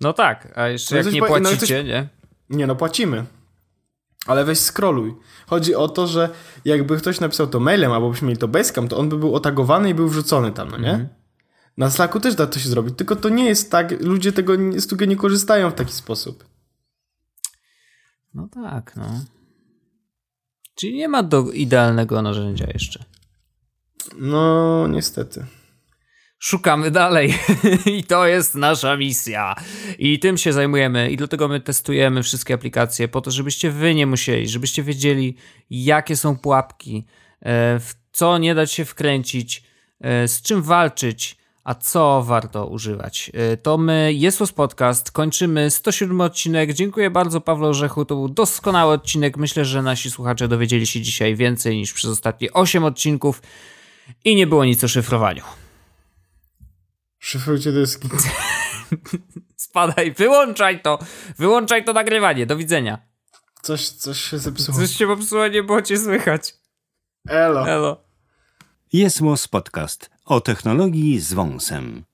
No tak, a jeszcze no jak nie po, płacicie, no coś... nie? Nie, no płacimy. Ale weź scrolluj. Chodzi o to, że jakby ktoś napisał to mailem, albo byśmy mieli to Basecamp, to on by był otagowany i był wrzucony tam, no nie? Mm -hmm. Na Slacku też da to się zrobić, tylko to nie jest tak, ludzie tego z tego nie korzystają w taki sposób. No tak, no. Czyli nie ma do idealnego narzędzia jeszcze. No, niestety. Szukamy dalej i to jest nasza misja. I tym się zajmujemy i dlatego my testujemy wszystkie aplikacje po to, żebyście wy nie musieli, żebyście wiedzieli, jakie są pułapki, e, w co nie dać się wkręcić, e, z czym walczyć, a co warto używać. E, to my, Jezus Podcast, kończymy 107 odcinek. Dziękuję bardzo Pawle Orzechu, to był doskonały odcinek. Myślę, że nasi słuchacze dowiedzieli się dzisiaj więcej niż przez ostatnie 8 odcinków. I nie było nic o szyfrowaniu. Szyfrujcie dyski. Spadaj, wyłączaj to. Wyłączaj to nagrywanie. Do widzenia. Coś, coś się zepsuło. Coś się popsuło, nie było cię słychać. Elo. Elo. Jest Podcast o technologii z wąsem.